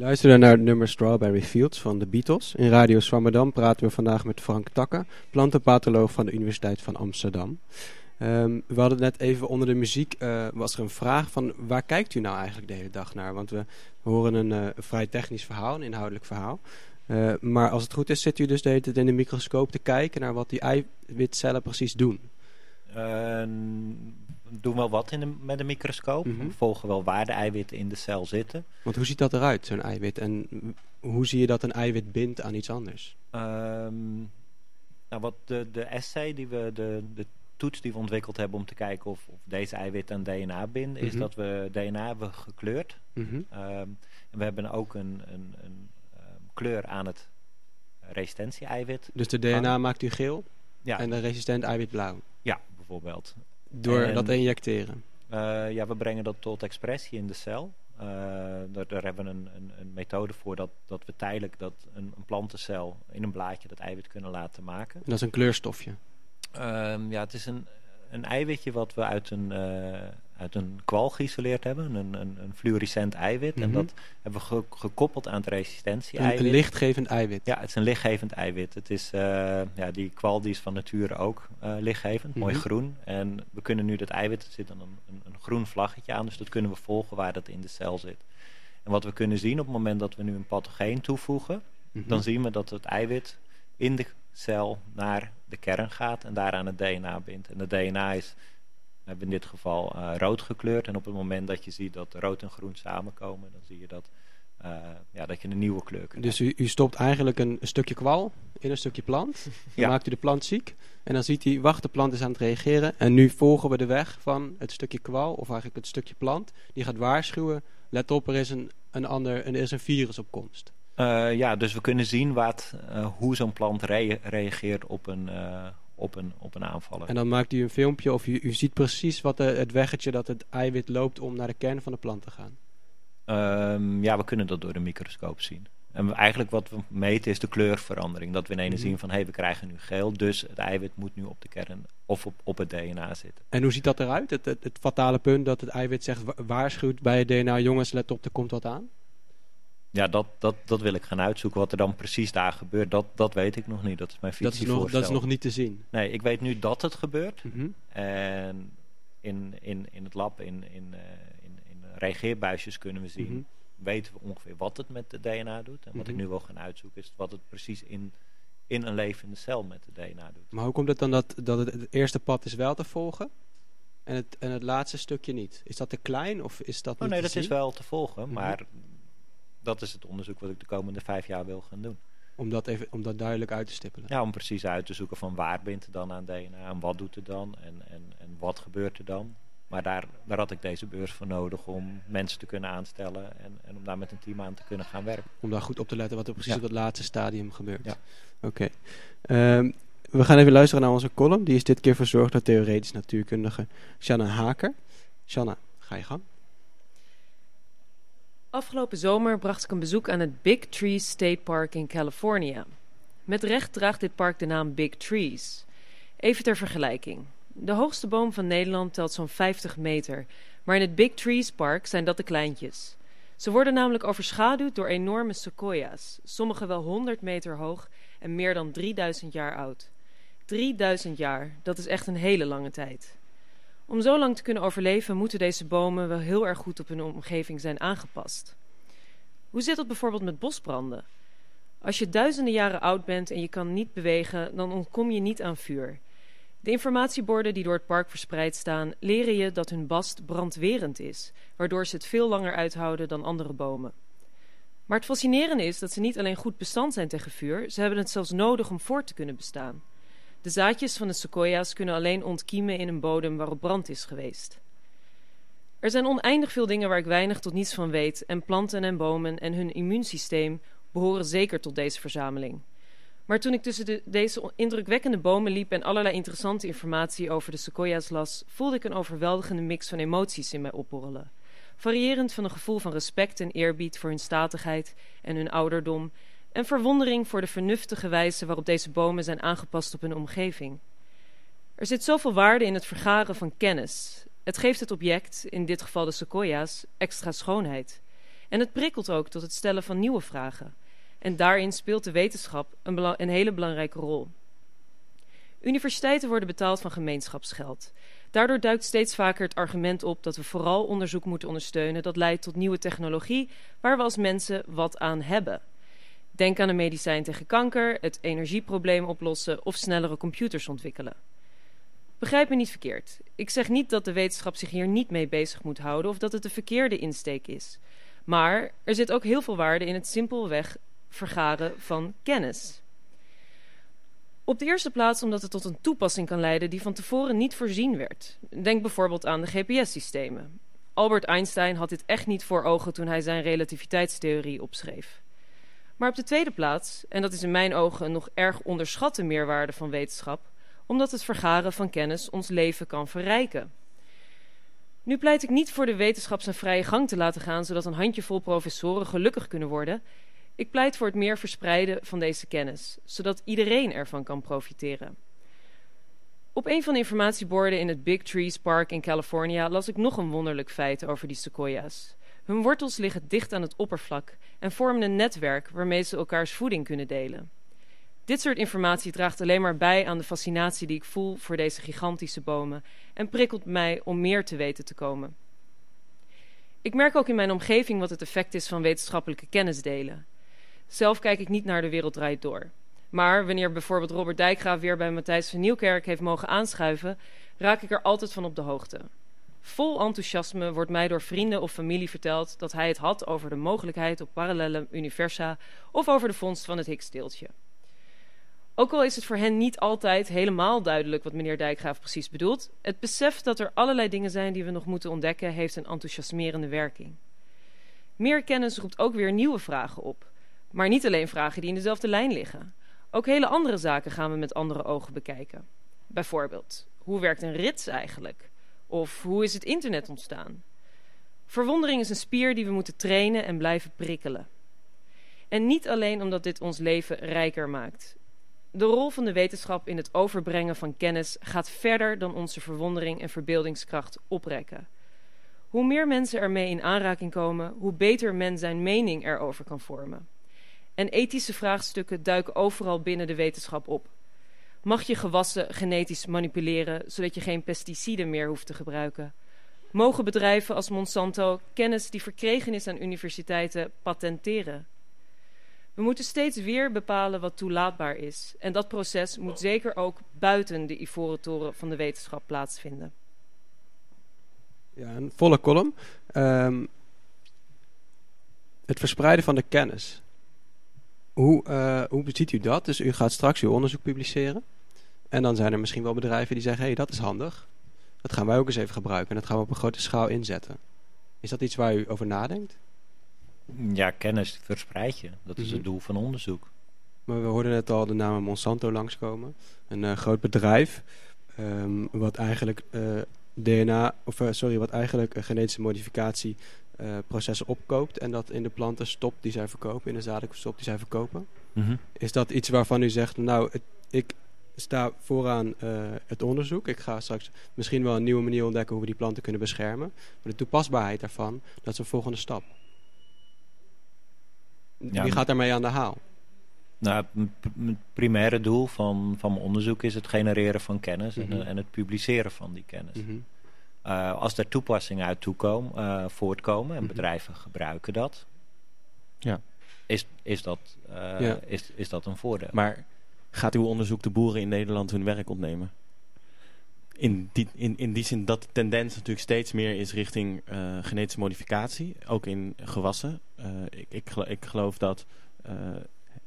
S2: luisterde naar het nummer Strawberry Fields van de Beatles. In Radio Swammerdam praten we vandaag met Frank Takke, plantenpatholoog van de Universiteit van Amsterdam. Ehm, we hadden net even onder de muziek, eh, was er een vraag van waar kijkt u nou eigenlijk de hele dag naar? Want we horen een, eh, vrij technisch verhaal, een inhoudelijk verhaal. Eh, maar als het goed is, zit u dus de hele tijd in de microscoop te kijken naar wat die eiwitcellen precies doen.
S3: We doen wel wat in de, met een microscoop.
S2: Mhm.
S3: We volgen wel waar de eiwitten in de cel zitten.
S2: Want hoe ziet dat eruit, zo'n eiwit? En hoe zie je dat een eiwit bindt aan iets anders?
S3: Ehm, nou, wat de, de essay, die we, de, de toets die we ontwikkeld hebben om te kijken of, of deze eiwitten aan DNA binden, is
S2: Mhm.
S3: dat we DNA hebben gekleurd. Ehm, en we hebben ook een, een, een ehm, kleur aan het resistentie-eiwit.
S2: Dus de DNA maakt u geel
S3: Ja,
S2: en de resistent eiwit blauw.
S3: ja, bijvoorbeeld.
S2: Door
S3: En-
S2: dat te injecteren.
S3: Eh, ja, we brengen dat tot expressie in de cel. Eh, daar, daar hebben we een, een, een methode voor dat, dat we tijdelijk dat een, een plantencel in een blaadje dat eiwit kunnen laten maken.
S2: En dat is een kleurstofje.
S3: Ehm, ja, het is een, een eiwitje wat we uit een, eh, uit een kwal geïsoleerd hebben, een, een, een fluorescent eiwit. En
S2: Mhm.
S3: dat hebben we ge- gekoppeld aan het
S2: Een,
S3: resistentie-eiwit.
S2: een lichtgevend eiwit.
S3: Ja, het is een lichtgevend eiwit. Het is, eh, ja, die kwal die is van nature ook eh, lichtgevend, mooi
S2: Mhm.
S3: groen. En we kunnen nu dat eiwit, er zit dan een, een, een groen vlaggetje aan, dus dat kunnen we volgen waar dat in de cel zit. En wat we kunnen zien op het moment dat we nu een pathogeen toevoegen,
S2: Mhm.
S3: dan zien we dat het eiwit in de cel naar de kern gaat en daaraan het DNA bindt. En het DNA is, hebben in dit geval eh, rood gekleurd. En op het moment dat je ziet dat rood en groen samenkomen, dan zie je dat, eh, ja, dat je een nieuwe kleur kunt
S2: Dus u, u stopt eigenlijk een, stukje kwal in een stukje plant. Dan
S3: Ja.
S2: maakt u de plant ziek. En dan ziet hij, wacht, de plant is aan het reageren. En nu volgen we de weg van het stukje kwal, of eigenlijk het stukje plant. Die gaat waarschuwen, let op, er is een, een, ander, er is een virus op komst.
S3: Eh, ja, dus we kunnen zien wat, hoe zo'n plant rea- reageert op een, op, een, op een aanvaller.
S2: En dan maakt u een filmpje of u, u ziet precies wat de, het weggetje dat het eiwit loopt om naar de kern van de plant te gaan.
S3: Ehm, ja, we kunnen dat door de microscoop zien. En eigenlijk wat we meten is de kleurverandering. Dat we ineens
S2: Mhm.
S3: zien van, hé, hey, we krijgen nu geel, dus het eiwit moet nu op de kern of op, op het DNA zitten.
S2: En hoe ziet dat eruit? Het, het, het fatale punt dat het eiwit zegt, wa- waarschuwt bij het DNA, jongens, let op, er komt wat aan.
S3: Ja, dat, dat, dat wil ik gaan uitzoeken. Wat er dan precies daar gebeurt, dat, dat weet ik nog niet. Dat is mijn
S2: Dat is, nog,
S3: fictievoorstel.
S2: dat is nog niet te zien.
S3: Nee, ik weet nu dat het gebeurt.
S2: Mhm.
S3: En in, in, in het lab, in, in, eh, in, in reageerbuisjes kunnen we zien...
S2: Mhm.
S3: weten we ongeveer wat het met de DNA doet. En wat ik
S2: Mhm.
S3: nu wil gaan uitzoeken is wat het precies in, in een levende cel met de DNA doet.
S2: Maar hoe komt het dan dat, dat het, het eerste pad is wel te volgen en het, en het laatste stukje niet? Is dat te klein of is dat
S3: Oh
S2: niet
S3: nee, dat is wel te volgen, maar dat is het onderzoek wat ik de komende vijf jaar wil gaan doen.
S2: Om dat, even, om dat duidelijk uit te stippelen.
S3: Ja, om precies uit te zoeken van waar bindt het dan aan DNA en wat doet het dan en, en, en wat gebeurt er dan. Maar daar, daar had ik deze beurs voor nodig om mensen te kunnen aanstellen en, en om daar met een team aan te kunnen gaan werken.
S2: Om daar goed op te letten wat er precies
S3: Ja.
S2: op het laatste stadium gebeurt.
S3: Ja.
S2: Oké. Ehm, we gaan even luisteren naar onze column. Die is dit keer verzorgd door theoretisch natuurkundige Shanna Haker. Shanna, ga je gang.
S7: Afgelopen zomer bracht ik een bezoek aan het Big Trees State Park in Californië. Met recht draagt dit park de naam Big Trees. Even ter vergelijking. De hoogste boom van Nederland telt zo'n 50 meter, maar in het Big Trees Park zijn dat de kleintjes. Ze worden namelijk overschaduwd door enorme sequoia's, sommige wel 100 meter hoog en meer dan 3000 jaar oud. 3000 jaar, dat is echt een hele lange tijd. Om zo lang te kunnen overleven moeten deze bomen wel heel erg goed op hun omgeving zijn aangepast. Hoe zit dat bijvoorbeeld met bosbranden? Als je duizenden jaren oud bent en je kan niet bewegen, dan ontkom je niet aan vuur. De informatieborden die door het park verspreid staan, leren je dat hun bast brandwerend is, waardoor ze het veel langer uithouden dan andere bomen. Maar het fascinerende is dat ze niet alleen goed bestand zijn tegen vuur, ze hebben het zelfs nodig om voort te kunnen bestaan. De zaadjes van de sequoia's kunnen alleen ontkiemen in een bodem waarop brand is geweest. Er zijn oneindig veel dingen waar ik weinig tot niets van weet, en planten en bomen en hun immuunsysteem behoren zeker tot deze verzameling. Maar toen ik tussen de, deze indrukwekkende bomen liep en allerlei interessante informatie over de sequoia's las, voelde ik een overweldigende mix van emoties in mij opborrelen. Variërend van een gevoel van respect en eerbied voor hun statigheid en hun ouderdom, en verwondering voor de vernuftige wijze waarop deze bomen zijn aangepast op hun omgeving. Er zit zoveel waarde in het vergaren van kennis. Het geeft het object, in dit geval de sequoia's, extra schoonheid. En het prikkelt ook tot het stellen van nieuwe vragen. En daarin speelt de wetenschap een, een hele belangrijke rol. Universiteiten worden betaald van gemeenschapsgeld. Daardoor duikt steeds vaker het argument op dat we vooral onderzoek moeten ondersteunen dat leidt tot nieuwe technologie waar we als mensen wat aan hebben. Denk aan een medicijn tegen kanker, het energieprobleem oplossen of snellere computers ontwikkelen. Begrijp me niet verkeerd. Ik zeg niet dat de wetenschap zich hier niet mee bezig moet houden of dat het de verkeerde insteek is. Maar er zit ook heel veel waarde in het simpelweg vergaren van kennis. Op de eerste plaats omdat het tot een toepassing kan leiden die van tevoren niet voorzien werd. Denk bijvoorbeeld aan de GPS-systemen. Albert Einstein had dit echt niet voor ogen toen hij zijn relativiteitstheorie opschreef. Maar op de tweede plaats, en dat is in mijn ogen een nog erg onderschatte meerwaarde van wetenschap, omdat het vergaren van kennis ons leven kan verrijken. Nu pleit ik niet voor de wetenschap zijn vrije gang te laten gaan, zodat een handjevol professoren gelukkig kunnen worden. Ik pleit voor het meer verspreiden van deze kennis, zodat iedereen ervan kan profiteren. Op een van de informatieborden in het Big Trees Park in California las ik nog een wonderlijk feit over die sequoia's. Hun wortels liggen dicht aan het oppervlak en vormen een netwerk waarmee ze elkaars voeding kunnen delen. Dit soort informatie draagt alleen maar bij aan de fascinatie die ik voel voor deze gigantische bomen en prikkelt mij om meer te weten te komen. Ik merk ook in mijn omgeving wat het effect is van wetenschappelijke kennis delen. Zelf kijk ik niet naar de wereld draait door. Maar wanneer bijvoorbeeld Robert Dijkgraaf weer bij Matthijs van Nieuwkerk heeft mogen aanschuiven, raak ik er altijd van op de hoogte. Vol enthousiasme wordt mij door vrienden of familie verteld dat hij het had over de mogelijkheid op parallele universa of over de vondst van het Higgs-deeltje. Ook al is het voor hen niet altijd helemaal duidelijk wat meneer Dijkgraaf precies bedoelt, het besef dat er allerlei dingen zijn die we nog moeten ontdekken heeft een enthousiasmerende werking. Meer kennis roept ook weer nieuwe vragen op, maar niet alleen vragen die in dezelfde lijn liggen. Ook hele andere zaken gaan we met andere ogen bekijken. Bijvoorbeeld, hoe werkt een rits eigenlijk? Of hoe is het internet ontstaan? Verwondering is een spier die we moeten trainen en blijven prikkelen. En niet alleen omdat dit ons leven rijker maakt. De rol van de wetenschap in het overbrengen van kennis gaat verder dan onze verwondering en verbeeldingskracht oprekken. Hoe meer mensen ermee in aanraking komen, hoe beter men zijn mening erover kan vormen. En ethische vraagstukken duiken overal binnen de wetenschap op. Mag je gewassen genetisch manipuleren zodat je geen pesticiden meer hoeft te gebruiken? Mogen bedrijven als Monsanto kennis die verkregen is aan universiteiten patenteren? We moeten steeds weer bepalen wat toelaatbaar is. En dat proces moet zeker ook buiten de ivoren toren van de wetenschap plaatsvinden.
S2: Ja, een volle column. Um, het verspreiden van de kennis. Hoe, uh, hoe ziet u dat? Dus u gaat straks uw onderzoek publiceren. En dan zijn er misschien wel bedrijven die zeggen... hé, hey, dat is handig. Dat gaan wij ook eens even gebruiken. En dat gaan we op een grote schaal inzetten. Is dat iets waar u over nadenkt?
S3: Ja, kennis verspreid je. Dat is mm -hmm. het doel van onderzoek.
S2: Maar we hoorden net al de naam Monsanto langskomen. Een uh, groot bedrijf... Um, wat eigenlijk uh, DNA... of sorry, wat eigenlijk genetische modificatie... Uh, processen opkoopt en dat in de planten stopt die zij verkopen, in de zaden stopt die zij verkopen. Mm -hmm. Is dat iets waarvan u zegt, nou, het, ik sta vooraan uh, het onderzoek. Ik ga straks misschien wel een nieuwe manier ontdekken hoe we die planten kunnen beschermen. Maar de toepasbaarheid daarvan, dat is een volgende stap. Ja, Wie gaat daarmee aan de haal?
S3: Nou, het primaire doel van, van mijn onderzoek is het genereren van kennis mm -hmm. en, en, het publiceren van die kennis. Mm -hmm. Uh, als er toepassingen uit toekomen, uh, voortkomen en bedrijven gebruiken dat,
S4: ja.
S3: is, is, dat, uh, ja. is, is dat een voordeel.
S4: Maar gaat uw onderzoek de boeren in Nederland hun werk ontnemen? In die, in, in die zin dat de tendens natuurlijk steeds meer is richting genetische modificatie, ook in gewassen. ik, ik, ik geloof dat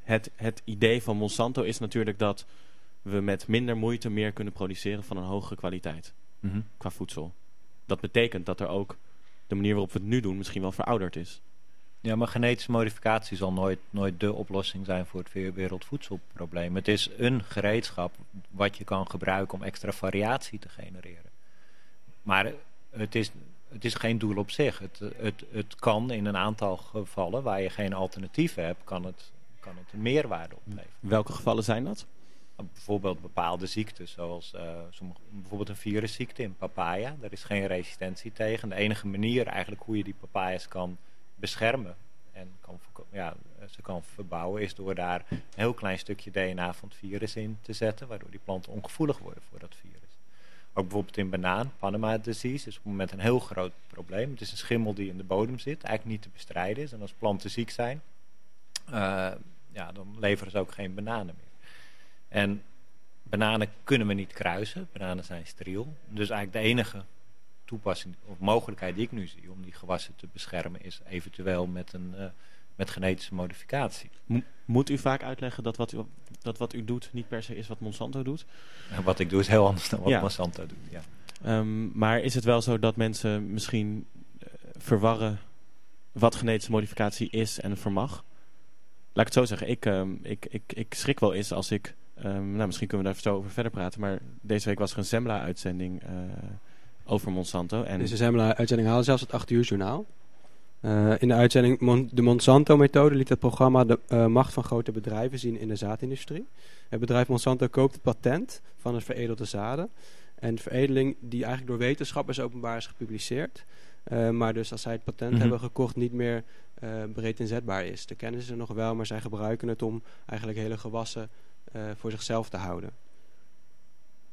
S4: het, het idee van Monsanto is natuurlijk dat we met minder moeite meer kunnen produceren van een hogere kwaliteit -hmm. qua voedsel dat betekent dat er ook de manier waarop we het nu doen misschien wel verouderd is.
S3: Ja, maar genetische modificatie zal nooit, nooit de oplossing zijn voor het wereldvoedselprobleem. Het is een gereedschap wat je kan gebruiken om extra variatie te genereren. Maar het is, het is geen doel op zich. Het, het, het kan in een aantal gevallen waar je geen alternatieven hebt, kan het, kan het een meerwaarde opleveren.
S4: Welke gevallen zijn dat?
S3: Bijvoorbeeld bepaalde ziekten, zoals uh, sommige, bijvoorbeeld een virusziekte in papaya. Daar is geen resistentie tegen. De enige manier eigenlijk hoe je die papaya's kan beschermen en kan, ja, eh, ze kan verbouwen, is door daar een heel klein stukje DNA van het virus in te zetten, waardoor die planten ongevoelig worden voor dat virus. Ook bijvoorbeeld in banaan, Panama disease, is op het moment een heel groot probleem. Het is een schimmel die in de bodem zit, eigenlijk niet te bestrijden is. En als planten ziek zijn, eh, ja, dan leveren ze ook geen bananen meer. En bananen kunnen we niet kruisen, bananen zijn steriel. Dus eigenlijk de enige toepassing of mogelijkheid die ik nu zie om die gewassen te beschermen is eventueel met een eh, met genetische modificatie.
S4: Mo- moet u vaak uitleggen dat wat, u, dat wat u doet niet per se is wat Monsanto doet?
S3: En wat ik doe is heel anders dan wat
S4: Ja.
S3: Monsanto doet. Ja.
S4: Ehm, maar is het wel zo dat mensen misschien eh, verwarren wat genetische modificatie is en vermag? Laat ik het zo zeggen. Ik, ehm, ik, ik, ik schrik wel eens als ik... ehm, nou, misschien kunnen we daar zo over verder praten. Maar deze week was er een Zembla-uitzending eh, over Monsanto. En
S2: Deze Zembla-uitzending haalde zelfs het 8 uur journaal. Eh, in de uitzending Mon- de Monsanto-methode liet het programma de eh, macht van grote bedrijven zien in de zaadindustrie. Het bedrijf Monsanto koopt het patent van het veredelde zaden. En veredeling die eigenlijk door wetenschappers openbaar is gepubliceerd. Maar dus als zij het patent
S3: Mhm.
S2: hebben gekocht niet meer breed inzetbaar is. De kennis is er nog wel, maar zij gebruiken het om eigenlijk hele gewassen eh, voor zichzelf te houden.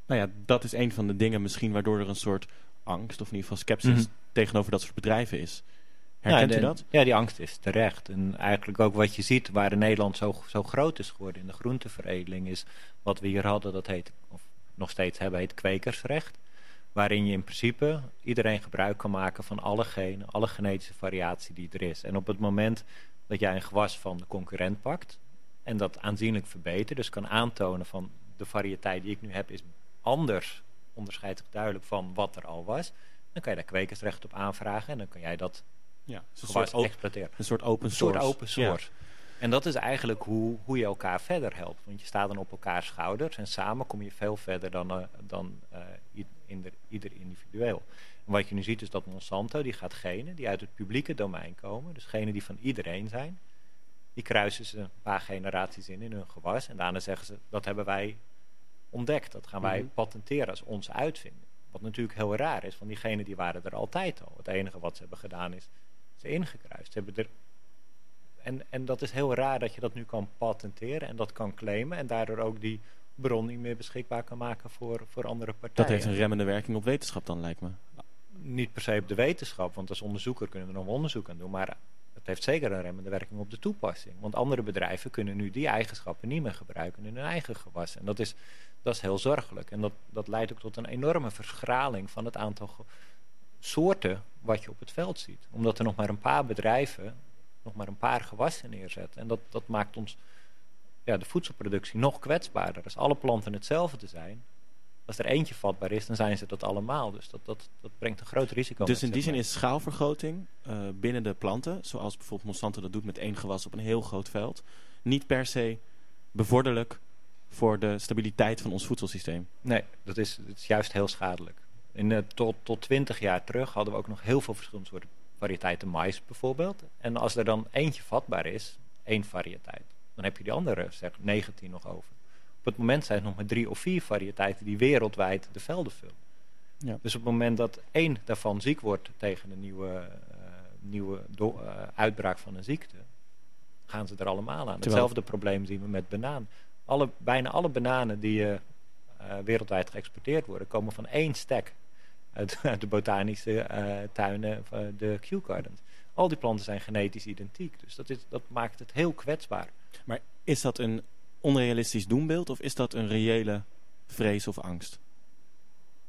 S4: nou ja, dat is een van de dingen misschien waardoor er een soort angst... of in ieder geval sceptisch
S3: Mhm.
S4: tegenover dat soort bedrijven is. Herkent
S3: ja,
S4: u dat?
S3: Ja, die angst is terecht. En eigenlijk ook wat je ziet waar Nederland zo, zo groot is geworden in de groenteveredeling is wat we hier hadden, dat heet, of nog steeds hebben, heet kwekersrecht. Waarin je in principe iedereen gebruik kan maken van alle genen, alle genetische variatie die er is. En op het moment dat jij een gewas van de concurrent pakt en dat aanzienlijk verbetert, dus kan aantonen van de variëteit die ik nu heb is anders, onderscheidt zich duidelijk van wat er al was, dan kan je daar kwekersrecht op aanvragen en dan kan jij dat
S4: Ja, een soort,
S3: exploiteren.
S4: een soort open
S3: Een soort
S4: source.
S3: open source. En dat is eigenlijk hoe, hoe je elkaar verder helpt. Want je staat dan op elkaars schouders en samen kom je veel verder dan, eh, dan eh, ieder, ieder individueel. En wat je nu ziet is dat Monsanto, die gaat genen die uit het publieke domein komen, dus genen die van iedereen zijn, die kruisen ze een paar generaties in in hun gewas. En daarna zeggen ze, dat hebben wij ontdekt. Dat gaan wij
S2: Mhm.
S3: patenteren als onze uitvinding. Wat natuurlijk heel raar is, want die genen die waren er altijd al. Het enige wat ze hebben gedaan is ze ingekruist. Ze hebben er en, en dat is heel raar dat je dat nu kan patenteren en dat kan claimen. En daardoor ook die bron niet meer beschikbaar kan maken voor, voor andere partijen.
S4: Dat heeft een remmende werking op wetenschap dan, lijkt me.
S3: Niet per se op de wetenschap, want als onderzoeker kunnen we er nog onderzoek aan doen. Maar het heeft zeker een remmende werking op de toepassing. Want andere bedrijven kunnen nu die eigenschappen niet meer gebruiken in hun eigen gewas. En dat is, dat is heel zorgelijk. En dat, dat leidt ook tot een enorme verschraling van het aantal soorten wat je op het veld ziet. Omdat er nog maar een paar bedrijven nog maar een paar gewassen neerzetten. En dat, dat maakt ons ja, de voedselproductie nog kwetsbaarder. Als alle planten hetzelfde zijn, als er eentje vatbaar is, dan zijn ze dat allemaal. Dus dat, dat, dat brengt een groot risico
S4: Dus in die zin is schaalvergroting eh, binnen de planten, zoals bijvoorbeeld Monsanto dat doet met één gewas op een heel groot veld, niet per se bevorderlijk voor de stabiliteit van ons voedselsysteem.
S3: Nee, dat is, dat is juist heel schadelijk. In, eh, tot, tot 20 jaar terug hadden we ook nog heel veel verschillende soorten variëteiten mais bijvoorbeeld. En als er dan eentje vatbaar is, één variëteit, dan heb je die andere, zeg 19 nog over. Op het moment zijn het nog maar drie of vier variëteiten die wereldwijd de velden vullen.
S4: Ja.
S3: Dus op het moment dat één daarvan ziek wordt tegen een nieuwe, eh, nieuwe do- eh, uitbraak van een ziekte, gaan ze er allemaal aan.
S4: Terwijl-
S3: Hetzelfde probleem zien we met banaan. Alle, bijna alle bananen die eh, wereldwijd geëxporteerd worden, komen van één stek uit, uit de botanische tuinen, de Kew Gardens. Al die planten zijn genetisch identiek, dus dat, is, dat maakt het heel kwetsbaar.
S4: Maar is dat een onrealistisch doembeeld of is dat een reële vrees of angst?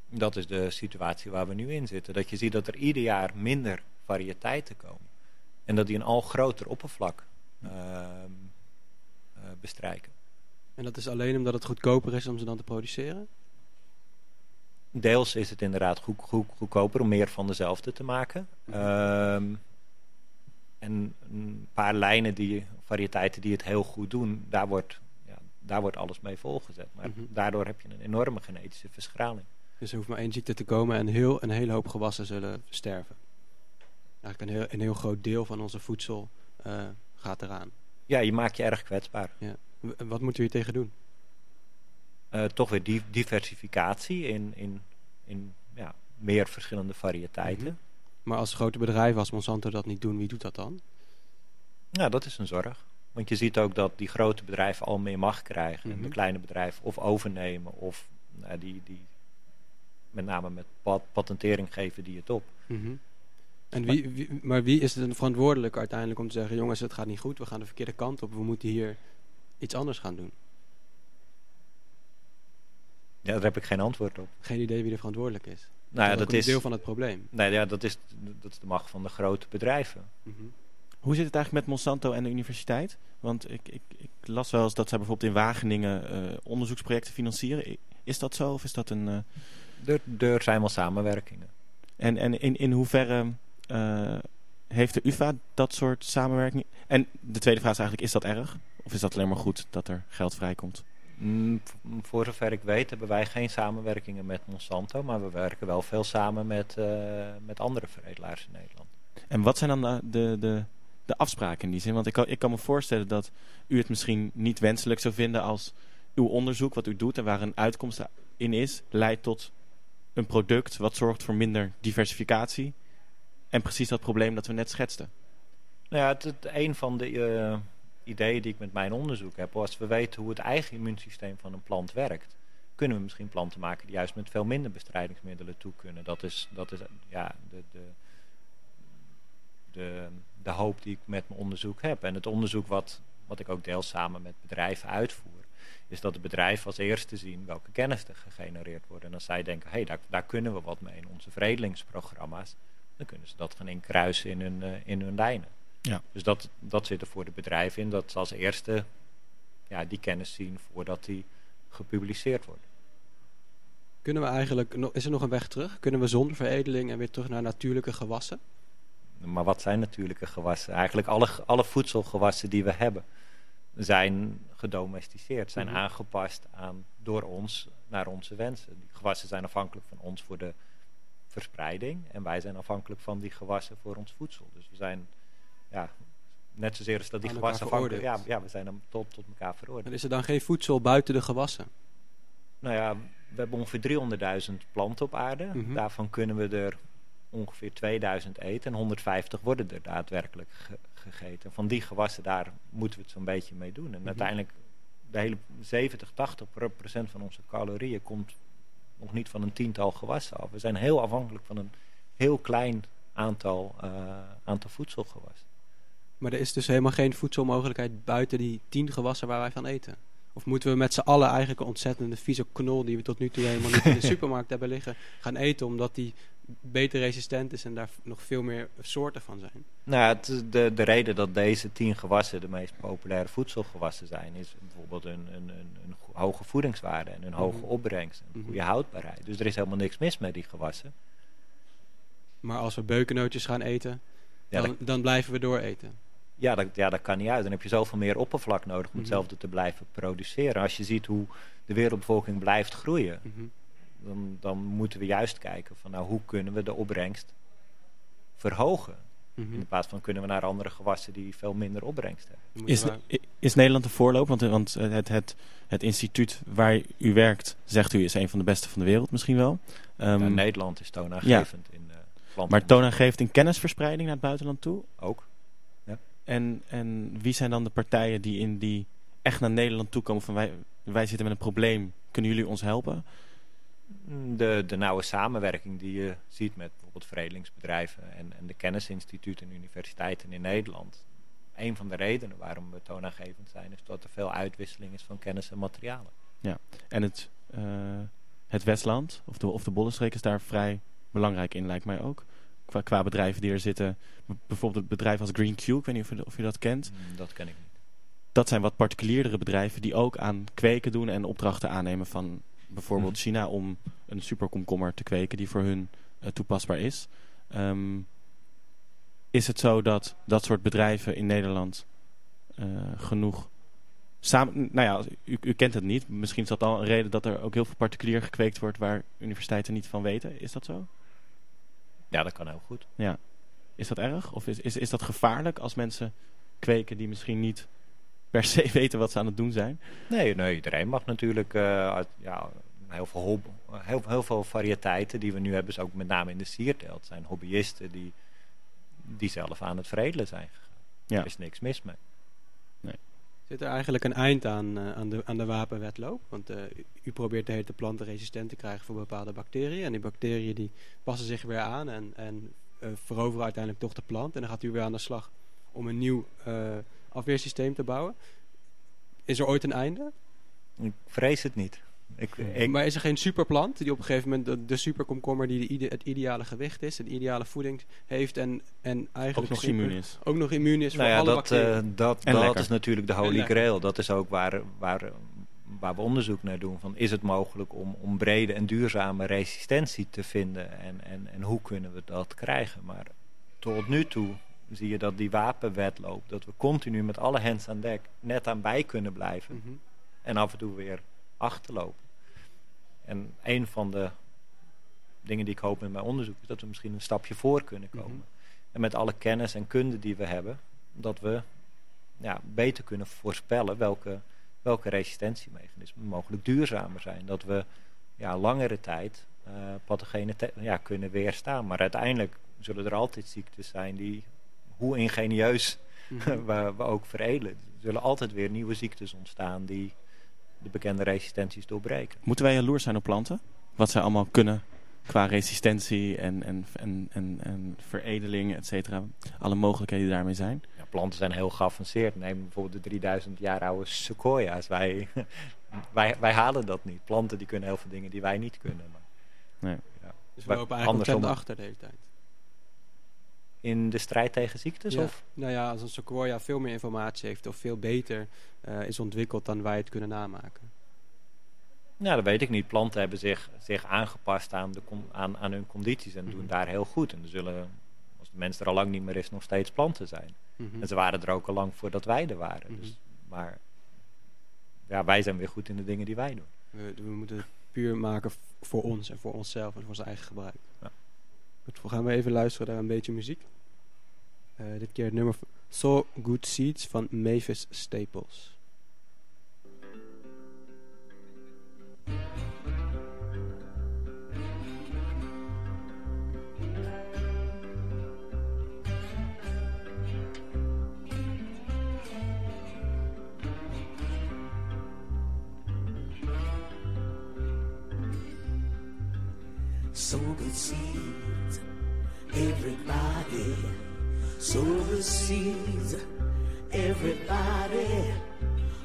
S3: Dat is de situatie waar we nu in zitten. Dat je ziet dat er ieder jaar minder variëteiten komen. En dat die een al groter oppervlak ehm, eh, bestrijken.
S2: En dat is alleen omdat het goedkoper is om ze dan te produceren?
S3: Deels is het inderdaad goed, goed, goedkoper om meer van dezelfde te maken. Ehm, en een paar lijnen, die, variëteiten die het heel goed doen, daar wordt, daar wordt alles mee volgezet. Maar
S2: Mhm.
S3: daardoor heb je een enorme genetische verschraling.
S2: Dus er hoeft maar één ziekte te komen en heel, een hele hoop gewassen zullen sterven. Eigenlijk een heel, een heel groot deel van onze voedsel eh, gaat eraan.
S3: Ja, je maakt je erg kwetsbaar.
S2: W- Wat moeten we hier tegen doen?
S3: Eh, toch weer die diversificatie in, in, in ja, meer verschillende variëteiten.
S2: Mhm. Maar als grote bedrijven als Monsanto dat niet doen, wie doet dat dan?
S3: Ja, dat is een zorg. Want je ziet ook dat die grote bedrijven al meer macht krijgen. En
S2: Mhm.
S3: de kleine bedrijven of overnemen of nou, die, die met name met pat- patentering geven die het op.
S2: Mhm. En wie, wie- maar wie is er verantwoordelijk uiteindelijk om te zeggen... jongens, het gaat niet goed, we gaan de verkeerde kant op... we moeten hier iets anders gaan doen?
S3: Ja, daar heb ik geen antwoord op.
S2: Geen idee wie er verantwoordelijk is.
S3: Nou ja, dat
S2: een
S3: is,
S2: deel van het probleem.
S3: nee, ja, dat, is, dat is de macht van de grote bedrijven.
S2: Mhm.
S4: Hoe zit het eigenlijk met Monsanto en de universiteit? Want ik, ik, ik las wel eens dat zij bijvoorbeeld in Wageningen eh, onderzoeksprojecten financieren. Is dat zo of is dat een... eh,
S3: Er, er zijn wel samenwerkingen.
S4: En, en in, in hoeverre eh, heeft de UvA dat soort samenwerking? En de tweede vraag is eigenlijk, is dat erg? Of is dat alleen maar goed dat er geld vrijkomt?
S3: Mm, v- Voor zover ik weet hebben wij geen samenwerkingen met Monsanto, maar we werken wel veel samen met, eh, met andere veredelaars in Nederland.
S4: En wat zijn dan de, de, de, de afspraken in die zin? Want ik kan, ik kan me voorstellen dat u het misschien niet wenselijk zou vinden als uw onderzoek, wat u doet en waar een uitkomst in is, leidt tot een product wat zorgt voor minder diversificatie. En precies dat probleem dat we net schetsten.
S3: Nou ja, het, een van de eh, ideeën die ik met mijn onderzoek heb, als we weten hoe het eigen immuunsysteem van een plant werkt, kunnen we misschien planten maken die juist met veel minder bestrijdingsmiddelen toe kunnen. Dat is, dat is ja, de, de, de, de hoop die ik met mijn onderzoek heb. En het onderzoek wat, wat ik ook deels samen met bedrijven uitvoer, is dat de bedrijven als eerste zien welke kennis er gegenereerd wordt. En als zij denken, hé, hey, daar, daar kunnen we wat mee in onze veredelingsprogramma's, dan kunnen ze dat gaan inkruisen in hun, eh, in hun lijnen.
S4: Ja.
S3: Dus dat, dat zit er voor de bedrijven in, dat ze als eerste ja, die kennis zien voordat die gepubliceerd wordt.
S2: Kunnen we eigenlijk, is er nog een weg terug? Kunnen we zonder veredeling en weer terug naar natuurlijke gewassen?
S3: Maar wat zijn natuurlijke gewassen? Eigenlijk alle, alle voedselgewassen die we hebben zijn gedomesticeerd, zijn
S2: Mhm.
S3: aangepast aan, door ons naar onze wensen. Die gewassen zijn afhankelijk van ons voor de verspreiding en wij zijn afhankelijk van die gewassen voor ons voedsel. Dus we zijn ja, net zozeer als dat die
S2: Aan
S3: gewassen afhankelijk ja, ja, we zijn dan tot, tot elkaar veroordeeld.
S2: En is er dan geen voedsel buiten de gewassen?
S3: Nou ja, we hebben ongeveer 300.000 planten op aarde.
S2: Mhm.
S3: Daarvan kunnen we er ongeveer 2000 eten en 150 worden er daadwerkelijk ge- gegeten. Van die gewassen, daar moeten we het zo'n beetje mee doen. En
S2: Mhm.
S3: uiteindelijk, de hele 70, 80 pro- procent van onze calorieën komt nog niet van een tiental gewassen af. We zijn heel afhankelijk van een heel klein aantal, eh, aantal voedselgewassen.
S2: Maar er is dus helemaal geen voedselmogelijkheid buiten die tien gewassen waar wij van eten. Of moeten we met z'n allen eigenlijk een ontzettende vieze knol die we tot nu toe helemaal niet in de supermarkt hebben liggen, gaan eten omdat die beter resistent is en daar nog veel meer soorten van zijn?
S3: Nou, het, de, de reden dat deze tien gewassen de meest populaire voedselgewassen zijn, is bijvoorbeeld een, een, een, een hoge voedingswaarde en een hoge
S2: Mhm.
S3: opbrengst, een
S2: Mhm.
S3: goede houdbaarheid. Dus er is helemaal niks mis met die gewassen.
S2: Maar als we beukennootjes gaan eten,
S3: Ja,
S2: dan, dan blijven we door eten.
S3: ja, dat, ja, dat kan niet uit. Dan heb je zoveel meer oppervlak nodig om
S2: Mhm.
S3: hetzelfde te blijven produceren. Als je ziet hoe de wereldbevolking blijft groeien. Dan, dan moeten we juist kijken van nou, hoe kunnen we de opbrengst verhogen.
S2: Mhm.
S3: In plaats van kunnen we naar andere gewassen die veel minder opbrengst hebben.
S4: Is, is Nederland een voorloper? Want, want het, het, het instituut waar u werkt, zegt u, is een van de beste van de wereld misschien wel. Ehm,
S3: Ja, Nederland is toonaangevend in uh,
S4: maar toonaangevend in kennisverspreiding naar het buitenland toe.
S3: ook.
S4: En, en wie zijn dan de partijen die, in die echt naar Nederland toe komen van wij, wij zitten met een probleem, kunnen jullie ons helpen?
S3: De, de nauwe samenwerking die je ziet met bijvoorbeeld veredelingsbedrijven en, en de kennisinstituten en universiteiten in Nederland. Een van de redenen waarom we toonaangevend zijn, is dat er veel uitwisseling is van kennis en materialen.
S4: En het, eh, het Westland, of de, of de Bollenstreek, is daar vrij belangrijk in, lijkt mij ook. Qua, qua bedrijven die er zitten. Bijvoorbeeld het bedrijf als Green Q, ik weet niet of u, of u dat kent.
S3: Mm, Dat ken ik niet.
S4: Dat zijn wat particulierdere bedrijven die ook aan kweken doen en opdrachten aannemen van bijvoorbeeld
S3: Mhm.
S4: China om een superkomkommer te kweken die voor hun eh, toepasbaar is. Ehm, is het zo dat dat soort bedrijven in Nederland eh, genoeg samen... Nou ja, u, u kent het niet. Misschien is dat al een reden dat er ook heel veel particulier gekweekt wordt waar universiteiten niet van weten. Is dat zo?
S3: Ja, dat kan heel goed.
S4: Is dat erg? Of is, is, is dat gevaarlijk als mensen kweken die misschien niet per se weten wat ze aan het doen zijn?
S3: Nee, nee iedereen mag natuurlijk eh, uit- ja, heel, veel hob- heel, heel veel variëteiten die we nu hebben, is ook met name in de sierteelt, zijn hobbyisten die, die zelf aan het veredelen zijn gegaan.
S4: Ja.
S3: Er is niks mis mee.
S2: Zit er eigenlijk een eind aan, eh, aan, de, aan de wapenwetloop? Want eh, u, probeert de hele planten resistent te krijgen voor bepaalde bacteriën. En die bacteriën die passen zich weer aan en, en eh, veroveren uiteindelijk toch de plant. En dan gaat u weer aan de slag om een nieuw eh, afweersysteem te bouwen. Is er ooit een einde?
S3: Ik vrees het niet. Ik, ik,
S2: maar is er geen superplant die op een gegeven moment de, de superkomkommer die de ide- het ideale gewicht is, een ideale voeding heeft en, en eigenlijk
S4: Ook nog
S2: super-
S4: immuun is.
S2: ook nog immuun is
S3: nou
S2: voor
S3: ja,
S2: alle
S3: dat,
S2: bacteriën?
S3: eh, dat,
S4: En
S3: dat
S4: lekker.
S3: is natuurlijk de holy grail. Dat is ook waar, waar, waar we onderzoek naar doen. Van, is het mogelijk om, om brede en duurzame resistentie te vinden? En, en, en hoe kunnen we dat krijgen? Maar tot nu toe zie je dat die wapenwetloop... dat we continu met alle hands aan dek net aan bij kunnen blijven.
S2: Mhm.
S3: En af en toe weer achterlopen. En een van de dingen die ik hoop met mijn onderzoek... is dat we misschien een stapje voor kunnen komen.
S2: Mhm.
S3: En met alle kennis en kunde die we hebben... dat we ja, beter kunnen voorspellen welke, welke resistentiemechanismen mogelijk duurzamer zijn. Dat we ja, langere tijd eh pathogenen ja, kunnen weerstaan. Maar uiteindelijk zullen er altijd ziektes zijn die, hoe ingenieus
S2: Mhm.
S3: we, we ook veredelen. Er zullen altijd weer nieuwe ziektes ontstaan die de bekende resistenties doorbreken.
S4: Moeten wij jaloers zijn op planten? Wat zij allemaal kunnen qua resistentie en, en, en, en, en veredeling, et cetera. Alle mogelijkheden die daarmee zijn.
S3: Ja, planten zijn heel geavanceerd. Neem bijvoorbeeld de 3000 jaar oude sequoia's. Wij, wij, wij halen dat niet. Planten die kunnen heel veel dingen die wij niet kunnen. Maar,
S4: Nee.
S3: ja.
S2: Dus we lopen eigenlijk achter de hele tijd.
S3: In de strijd tegen ziektes?
S2: Ja.
S3: Of?
S2: Nou ja, als een sequoia veel meer informatie heeft of veel beter eh, is ontwikkeld dan wij het kunnen namaken.
S3: Nou, dat weet ik niet. Planten hebben zich, zich aangepast aan, de aan, aan hun condities en doen
S2: Mhm.
S3: daar heel goed. En er zullen, als de mens er al lang niet meer is, nog steeds planten zijn.
S2: Mhm.
S3: En ze waren er ook al lang voordat wij er waren.
S2: Mhm.
S3: dus, maar ja, wij zijn weer goed in de dingen die wij doen.
S2: We, we moeten het puur maken voor ons en voor onszelf en voor zijn eigen gebruik. We gaan we even luisteren naar een beetje muziek. Eh, dit keer het nummer So Good Seeds van Mavis Staples.
S8: sow good seeds, everybody. Sow seeds, everybody.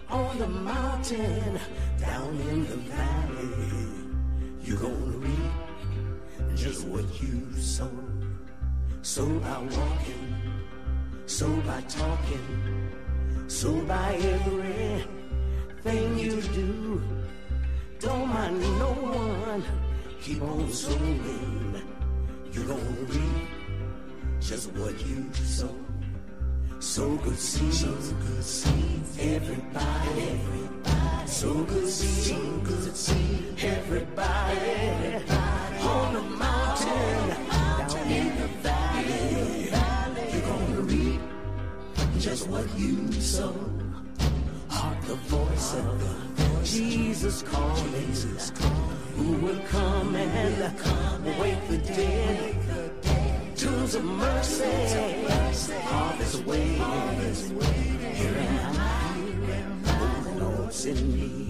S8: On the mountain, down in the valley, you're gonna reap just what you sow. Sow by walking, sow by talking, sow by everything you do. Don't mind no one, keep on sowing. You're gonna reap just what you sow. So good seeds, so good seeds. Everybody, everybody. Sow good seeds, so good seeds. Everybody, on the mountain, down in the valley, you're gonna reap just what you sow. Heart the voice of the Jesus calling, who will come and wake the dead. Tunes of mercy, harvest waiting. Here am I, oh Lord, send me.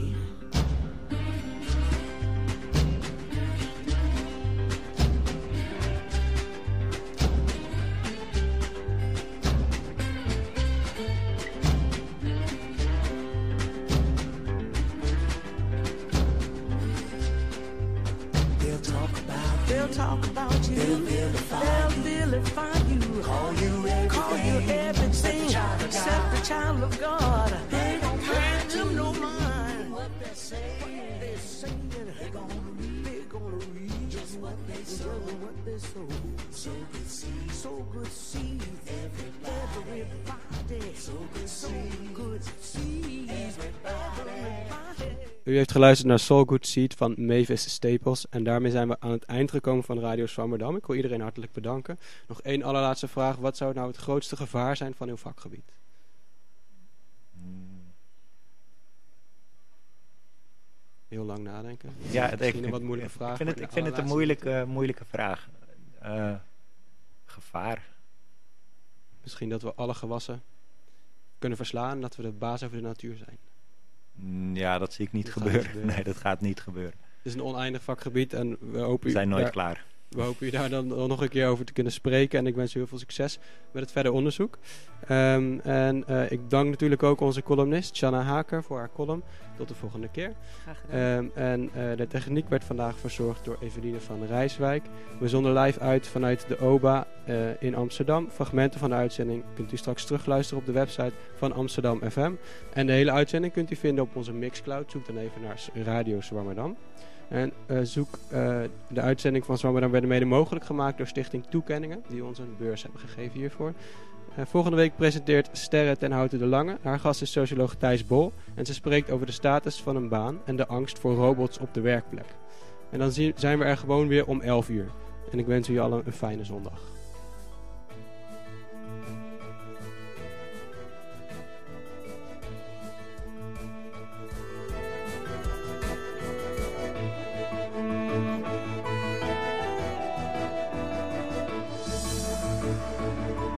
S8: Talk about you. They'll vilify, they'll vilify you. Call you everything, call you everything except the child of God. They don't grant them no mind. What they're saying, what they're saying, they're gonna read, they're gonna read just what they sow, what they sow. So good seed, so good seed. Everybody, everybody, so good seed, good seed.
S2: U heeft geluisterd naar Soul Good Seed van Mavis Staples. En daarmee zijn we aan het eind gekomen van Radio Zwammerdam. Ik wil iedereen hartelijk bedanken. Nog één allerlaatste vraag. Wat zou nou het grootste gevaar zijn van uw vakgebied? Heel lang nadenken.
S3: Ja, het-
S2: Misschien een wat moeilijke vraag.
S3: Ik vind het,
S2: maar
S3: ik
S2: de
S3: vind het een moeilijke, moeilijke vraag. Eh, gevaar.
S2: Misschien dat we alle gewassen kunnen verslaan en dat we de baas over de natuur zijn.
S3: Mm, Ja, dat zie ik niet
S2: Dat
S3: gebeuren. Nee, dat gaat niet gebeuren.
S2: Het is een oneindig vakgebied en we hopen,
S3: We zijn nooit klaar.
S2: We hopen u daar dan nog een keer over te kunnen spreken. En ik wens u heel veel succes met het verder onderzoek. Ehm, en eh, ik dank natuurlijk ook onze columnist, Shanna Haker, voor haar column. Tot de volgende keer.
S7: Graag gedaan.
S2: Ehm, en eh, de techniek werd vandaag verzorgd door Eveline van Rijswijk. We zonden live uit vanuit de OBA eh, in Amsterdam. Fragmenten van de uitzending kunt u straks terugluisteren op de website van Amsterdam FM. En de hele uitzending kunt u vinden op onze Mixcloud. Zoek dan even naar Radio Zwammerdam. En eh, zoek eh, de uitzending van Zwammerdam werden mede mogelijk gemaakt door Stichting Toekenningen, die ons een beurs hebben gegeven hiervoor. Eh, volgende week presenteert Sterre ten Houten de Lange. Haar gast is socioloog Thijs Bol. En ze spreekt over de status van een baan en de angst voor robots op de werkplek. En dan zijn we er gewoon weer om 11 uur. En ik wens u allen een fijne zondag.